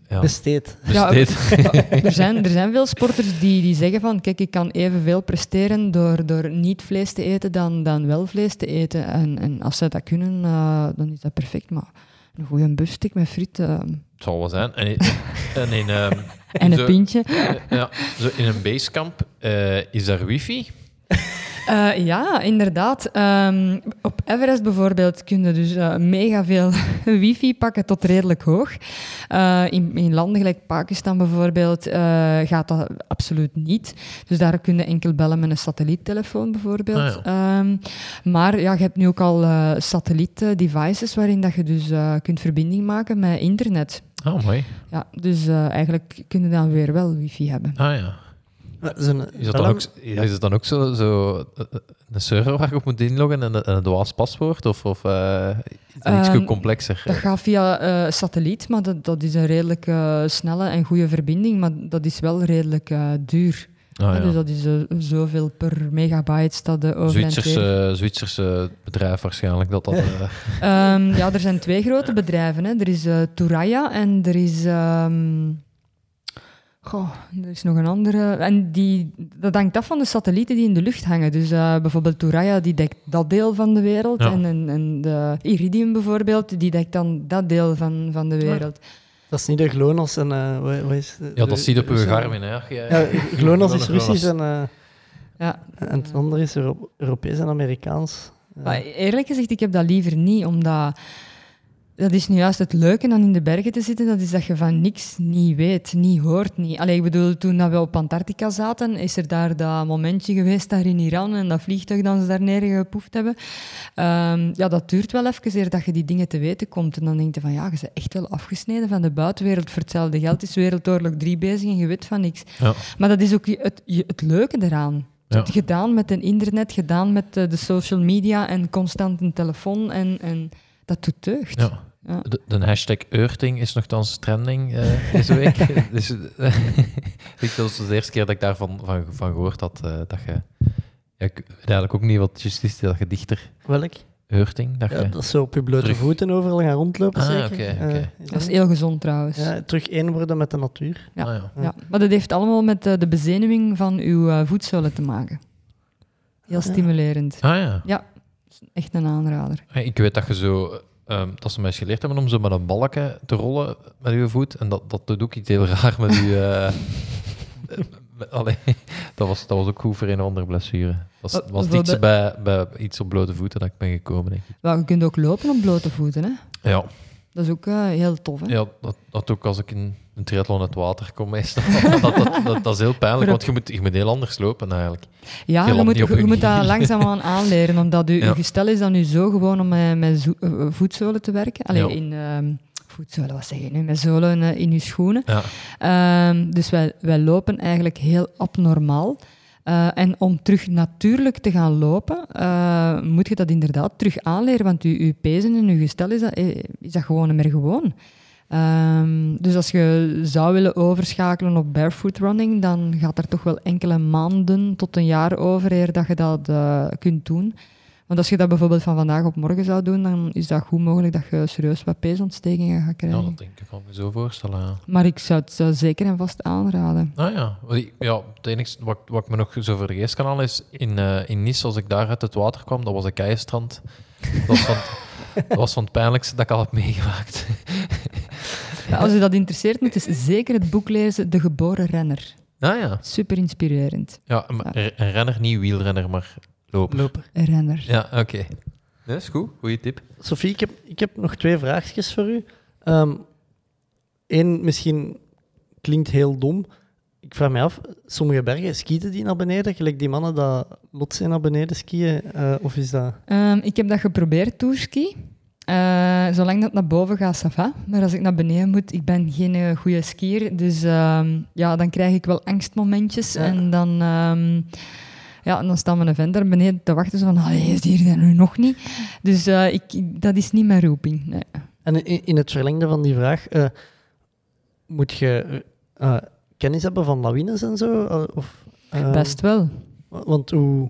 ja, Besteed. Ja, er, zijn, er zijn veel sporters die, die zeggen van, kijk, ik kan evenveel presteren door, door niet vlees te eten dan, dan wel vlees te eten. En, en als zij dat kunnen, eh, dan is dat perfect. Maar een goede busstick met friet eh, Het zal wel zijn. En in, en in, ehm, en een zo- pintje. ja, zo in een basecamp eh, is er wifi. Eh, ja, inderdaad. Ehm, op Everest bijvoorbeeld kun je dus eh, mega veel wifi pakken tot redelijk hoog. Eh, in, in landen gelijk Pakistan bijvoorbeeld gaat dat absoluut niet. Dus daar kun je enkel bellen met een satelliettelefoon bijvoorbeeld. Ehm, maar ja, je hebt nu ook al satelliet-devices waarin dat je dus kunt verbinding maken met internet. Oh, mooi. Ja, dus eigenlijk kun je dan weer wel wifi hebben. Ah ja. Dat is, een, Is, dat dan ook, is het dan ook zo, zo eh, een server waar je op moet inloggen en een, en een dwaas paswoord? Of, of eh, iets Ehm, complexer? Dat gaat via eh, satelliet, maar dat, dat is een redelijk snelle en goede verbinding, maar dat is wel redelijk duur. Ah, ja. Dus dat is zoveel per megabyte dat de. Zwitserse, Zwitserse bedrijf waarschijnlijk dat dat... eh, Ehm, ja, er zijn twee grote bedrijven. Hè. Er is Turaya en er is... ehm, goh, er is nog een andere. En die, dat hangt af van de satellieten die in de lucht hangen. Dus eh, bijvoorbeeld Turaya die dekt dat deel van de wereld. Ja. En, en, en de Iridium bijvoorbeeld, die dekt dan dat deel van, van de wereld. Dat is niet de GLONASS en... eh wat, wat is ja, dat de- zie je op uw Garmin. Hè. Ja, GLONASS is. Russisch en, eh, Ja. en het andere is Euro- Europees en Amerikaans. Ja. Maar eerlijk gezegd, ik heb dat liever niet, omdat dat is nu juist het leuke aan in de bergen te zitten, dat is dat je van niks niet weet, niet hoort. Niet. Allee, ik bedoel, toen dat we op Antarctica zaten, is er daar dat momentje geweest daar in Iran en dat vliegtuig dat ze daar neergepoefd hebben. Ehm, ja, dat duurt wel even eer dat je die dingen te weten komt. En dan denk je van, ja, je bent echt wel afgesneden van de buitenwereld. Voor hetzelfde geld is Wereldoorlog 3 bezig en je weet van niks. Ja. Maar dat is ook het, het leuke eraan. Ja. Gedaan met het internet, gedaan met eh, de social media en constant een telefoon. En, en dat doet deugd. Ja. Ja. De, de hashtag Eurting is nogthans trending eh, deze week. dus, eh, ik dat is de eerste keer dat ik daarvan van, van gehoord had. eh, dat je, ja, ik weet eigenlijk ook niet wat juist is, dat je dichter Welk? Eurting, dat Ja, je... dat zo op je blote Terug. voeten overal gaan rondlopen, Ah, zeker. Eh, Dat is heel gezond trouwens. ja, terug één worden met de natuur. Ja. Ah, ja. Ja, maar dat heeft allemaal met de bezenuwing van uw eh, voetzolen te maken. Heel stimulerend. Ah ja. Ja, echt een aanrader. Ik weet dat je zo... ehm, dat ze mij eens geleerd hebben om zo met een balken te rollen met je voet. En dat, dat doet ook iets heel raar met je... eh, allee, dat, was, dat was ook goed voor een of andere blessure. Dat was, was de- bij, bij iets op blote voeten dat ik ben gekomen, denk ik. Wel, je kunt ook lopen op blote voeten, hè. Ja, Dat is ook eh, heel tof, hè. ja dat, dat ook als ik in een triathlon uit water kom meestal. dat, dat, dat, dat is heel pijnlijk, want je moet, je moet heel anders lopen eigenlijk. Ja, Je moet, je, je moet dat langzaamaan aanleren, omdat je, Ja. gestel is dan nu zo gewoon om met, met zo- eh, eh, voetzolen te werken. Allee, Ja. in ehm, voetzolen, wat zeg je nu? Met zolen eh, in je schoenen. Ja. Ehm, dus wij, wij lopen eigenlijk heel abnormaal. Eh, en om terug natuurlijk te gaan lopen, eh, moet je dat inderdaad terug aanleren, want je, je pezen en je gestel is dat, eh, is dat gewoon niet meer gewoon. Ehm, dus als je zou willen overschakelen op barefoot running, dan gaat er toch wel enkele maanden tot een jaar over eer dat je dat eh, kunt doen. Want als je dat bijvoorbeeld van vandaag op morgen zou doen, dan is dat goed mogelijk dat je serieus wat peesontstekingen gaat ja, krijgen. dat denk ik, kan me zo voorstellen, ja. Maar ik zou het eh, zeker en vast aanraden. Ah ja, ja het enige wat, wat ik me nog zo voor de geest kan halen is in, eh, in Nice, als ik daar uit het water kwam, dat was een keienstrand. Dat was van, dat was van het pijnlijkste dat ik al heb meegemaakt. Ja, als je dat interesseert, moet je zeker het boek lezen De Geboren Renner. Ah ja, Super inspirerend. ja maar een een renner, niet wielrenner, maar loper. Lopen. Een renner. Ja, oké. Dat is goed, goede tip. Sophie, ik heb, ik heb nog twee vraagjes voor u. Eén, misschien klinkt heel dom. Ik vraag me af, sommige bergen, skieten die naar beneden? Gelijk die mannen dat lotsen naar beneden skiën? eh, of is dat... Ehm, ik heb dat geprobeerd, tourski. Eh, zolang dat naar boven gaat, ça va. Maar als ik naar beneden moet, ik ben geen eh, goede skier. Dus ehm, ja, dan krijg ik wel angstmomentjes. Ja. En dan, ehm, ja, en dan staat mijn vent daar beneden te wachten. Zo van, allee, is die er nu nog niet? Dus ik, dat is niet mijn roeping. Nee. En in, in het verlengde van die vraag, moet je kennis hebben van lawines en zo? Eh, of, eh, Best wel. Want hoe,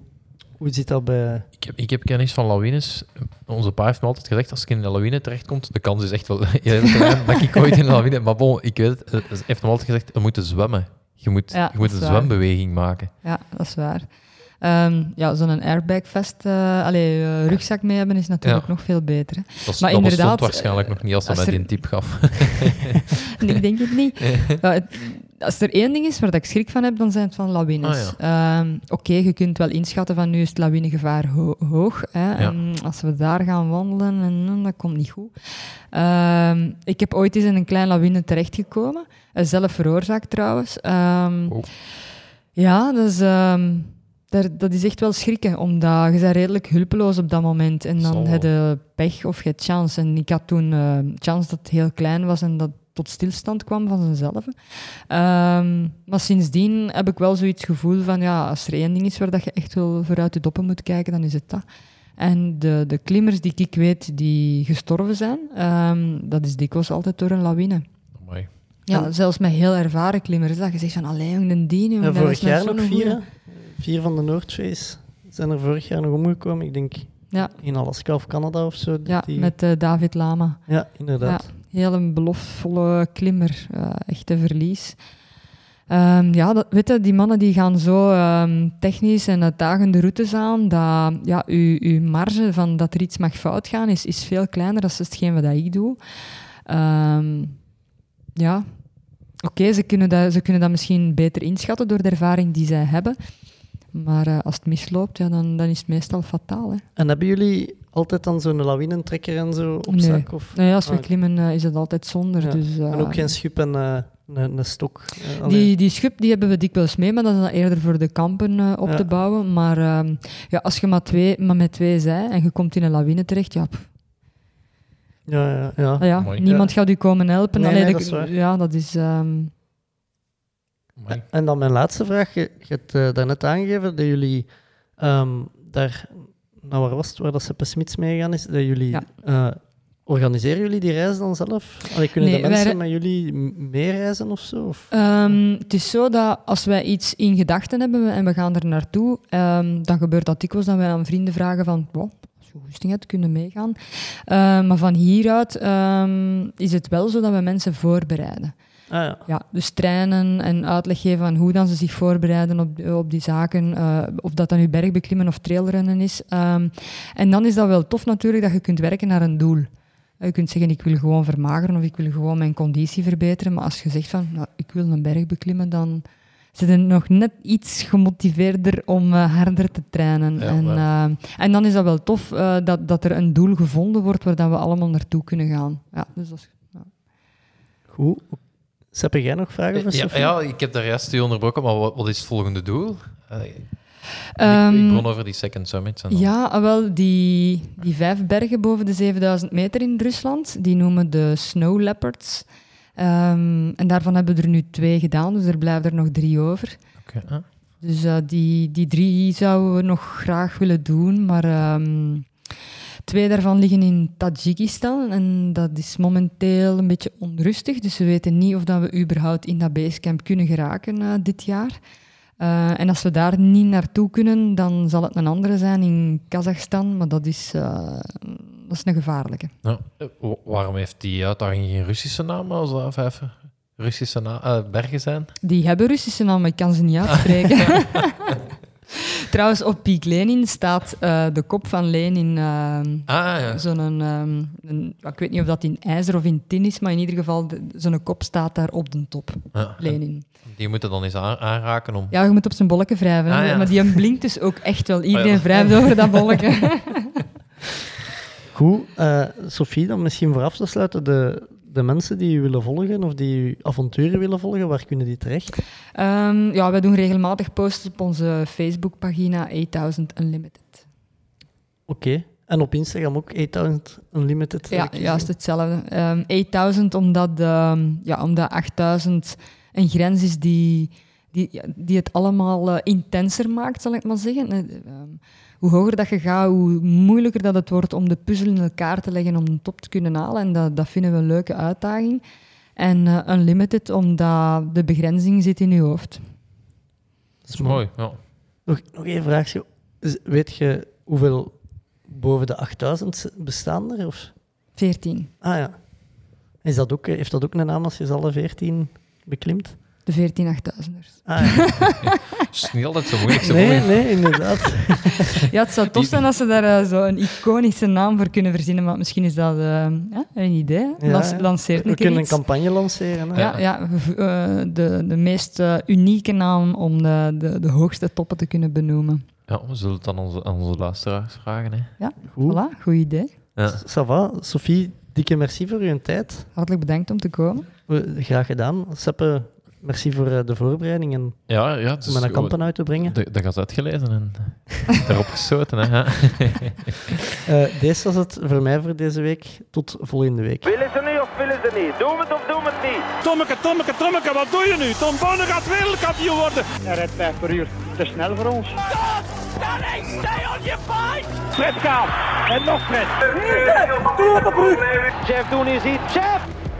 hoe zit dat bij... Ik heb, ik heb kennis van lawines. Onze pa heeft me altijd gezegd, als ik in een lawine terechtkomt, de kans is echt wel dat ik ooit in een lawine... Maar bon, ik weet het, eh, hij heeft me altijd gezegd, we moeten zwemmen. Je moet, Ja, je moet een waar. zwembeweging maken. Ja, dat is waar. Ehm, ja, zo'n airbagvest, eh allee, eh, rugzak mee hebben is natuurlijk Ja. nog veel beter. Hè. Dat, is- Maar dat bestond inderdaad, waarschijnlijk nog niet als hij als mij er- die tip gaf. Nee, ik denk het niet. Ja, het- als er één ding is waar ik schrik van heb, dan zijn het van lawines. Ehm, Oké, je kunt wel inschatten van nu is het lawinegevaar ho- hoog. Hè, en als we daar gaan wandelen, en, dat komt niet goed. Ehm, ik heb ooit eens in een klein lawine terechtgekomen. Eh, zelf veroorzaakt trouwens. Ehm, Oh. Ja, dat is, daar, dat is echt wel schrikken, omdat je bent redelijk hulpeloos op dat moment. En dan heb je pech of je hebt chance. En ik had toen eh chance dat het heel klein was en dat tot stilstand kwam van zichzelf. Ehm, maar sindsdien heb ik wel zoiets gevoel van, ja, als er één ding is waar dat je echt wel vooruit de doppen moet kijken, dan is het dat. En de, de klimmers die ik weet die gestorven zijn, ehm, dat is dikwijls altijd door een lawine. Amai. Ja, En- zelfs met heel ervaren klimmers. Dat je zegt van, allee, jong, de dien, Ja, vorig jaar nog vier, goeie. Vier van de Noordface zijn er vorig jaar nog omgekomen. Ik denk Ja. in Alaska of Canada of zo. Ja, die- met eh, David Lama. ja inderdaad. Heel een beloftevolle klimmer. eh echt een verlies. Ehm, ja, dat, weet die mannen die gaan zo ehm, technisch en uitdagende routes aan, dat ja, uw, uw marge van dat er iets mag fout gaan is, is veel kleiner dan hetgeen wat ik doe. Ehm, ja, oké, ze, kunnen dat- ze kunnen dat misschien beter inschatten door de ervaring die zij hebben. Maar eh, als het misloopt, ja, dan, dan is het meestal fataal. Hè. En hebben jullie altijd dan zo'n lawinentrekker en zo op Nee. zak? Of? Nee, als we Ah, klimmen eh, is het altijd zonder. Ja. Dus, eh, En ook geen schub en eh, een, een stok? Eh, die, die schub die hebben we dikwijls mee, maar dat is dan eerder voor de kampen eh, op Ja. te bouwen. Maar ehm, ja, als je maar, twee, maar met twee zij en je komt in een lawine terecht, ja, pff, Ja, ja, ja. ah ja, niemand gaat u komen helpen. Nee, Allee, nee, de- dat is waar. Ja, dat is... ehm. En dan mijn laatste vraag. Je, je hebt eh, daarnet aangegeven dat jullie ehm, daar... Nou, waar was het? Waar dat Seppe Smits meegegaan is? Dat jullie... Ja. eh, organiseren jullie die reis dan zelf? Allee, kunnen Nee, de mensen wij met jullie meereizen of zo? Of? Ehm, het is zo dat als wij iets in gedachten hebben en we gaan er naartoe, ehm, dan gebeurt dat dikwijls dat wij aan vrienden vragen van, "Wow, als je goesting hebt, kunnen meegaan. Ehm, maar van hieruit is het wel zo dat we mensen voorbereiden. Ah ja. Ja, dus trainen en uitleg geven van hoe dan ze zich voorbereiden op, op die zaken. eh, of dat dan nu bergbeklimmen of trailrennen is. Ehm, en dan is dat wel tof natuurlijk dat je kunt werken naar een doel. Je kunt zeggen, ik wil gewoon vermageren of ik wil gewoon mijn conditie verbeteren. Maar als je zegt van, nou, ik wil een berg beklimmen, dan zit je nog net iets gemotiveerder om eh, harder te trainen. Ja, en, eh, en dan is dat wel tof eh, dat, dat er een doel gevonden wordt waar dat we allemaal naartoe kunnen gaan. Ja, dus dat is, Goed. Seppe, jij nog vragen voor Ja, Sophie? ja, ik heb daar juist u onderbroken, maar wat, wat is het volgende doel? Eh, ik, Ehm, ik begon over die Second Summit. En Ja, ah, wel, die, die vijf bergen boven de 7000 meter in Rusland, die noemen de Snow Leopards. Ehm, en daarvan hebben we er nu twee gedaan, dus er blijven er nog drie over. Oké, ah. Dus eh, die, die drie zouden we nog graag willen doen, maar ehm, twee daarvan liggen in Tajikistan en dat is momenteel een beetje onrustig, dus we weten niet of dat we überhaupt in dat basecamp kunnen geraken eh, dit jaar. Eh, en als we daar niet naartoe kunnen, dan zal het een andere zijn in Kazachstan, maar dat is, eh, dat is een gevaarlijke. Ja. Wa- waarom heeft die uitdaging geen Russische naam als dat vijf Russische na- eh, bergen zijn? Die hebben Russische namen, ik kan ze niet uitspreken. Trouwens, op Piek Lenin staat eh, de kop van Lenin, eh, Ah ja. zo'n, ehm, een- ik weet niet of dat in ijzer of in tin is, maar in ieder geval, de- zo'n kop staat daar op de top, ja. Lenin. Die moeten dan eens aan- aanraken om... Ja, je moet op zijn bolletje wrijven. Ah, ja. maar die blinkt dus ook echt wel. Iedereen Oh, ja. wrijft over dat bolletje. Goed. eh, Sophie, dan misschien vooraf te sluiten. De, de mensen die u willen volgen of die uw avonturen willen volgen, waar kunnen die terecht? Ehm, ja, wij doen regelmatig posts op onze Facebookpagina 8000 Unlimited. Oké. En op Instagram ook 8000 Unlimited. Ja, juist hetzelfde. Ehm 8000 omdat, ja, omdat 8000 een grens is die, die, die het allemaal eh, intenser maakt, zal ik maar zeggen. Eh, ehm, hoe hoger dat je gaat, hoe moeilijker dat het wordt om de puzzel in elkaar te leggen om de top te kunnen halen. En dat, dat vinden we een leuke uitdaging. En eh, Unlimited, omdat de begrenzing zit in je hoofd. Dat is mooi. Ja. Nog, nog één vraagje. Weet je hoeveel boven de 8000 bestaan er? Of? 14. Ah ja. Is dat ook, heeft dat ook een naam als je ze alle 14 beklimt? De 14 8000ers. Ah, ja. Het is niet altijd zo moeilijk. Zo nee, moeilijk. nee, inderdaad. Ja, het zou tof zijn als ze daar zo een iconische naam voor kunnen verzinnen, maar misschien is dat eh, ja, een idee. Ja, Lans- ja. Lanceert We kunnen een campagne lanceren. Hè? Ja, ja eh, de, de meest unieke naam om de, de, de hoogste toppen te kunnen benoemen. Ja, we zullen het aan onze, aan onze luisteraars vragen. Hè. Ja, Goed. voilà, goed idee. Ja. Ça va. Sophie, dikke merci voor uw tijd. Hartelijk bedankt om te komen. Graag gedaan. Seppe, merci voor eh, de voorbereiding en Ja, ja, het om mijn kampen uit te brengen. De, dat gaat uitgelezen en daarop gestoten. Hè. Eh, deze was het voor mij voor deze week. Tot volgende week. Willen ze nu of willen ze niet? Doen we het of doen we het niet? Tommeke, Tommeke, Tommeke, wat doe je nu? Tom Bonne gaat wereldkampioen worden. Hij rijdt 5 per uur. Te snel voor ons. Fred gaat. En nog Fred. Jeff doen is iets. Jeff!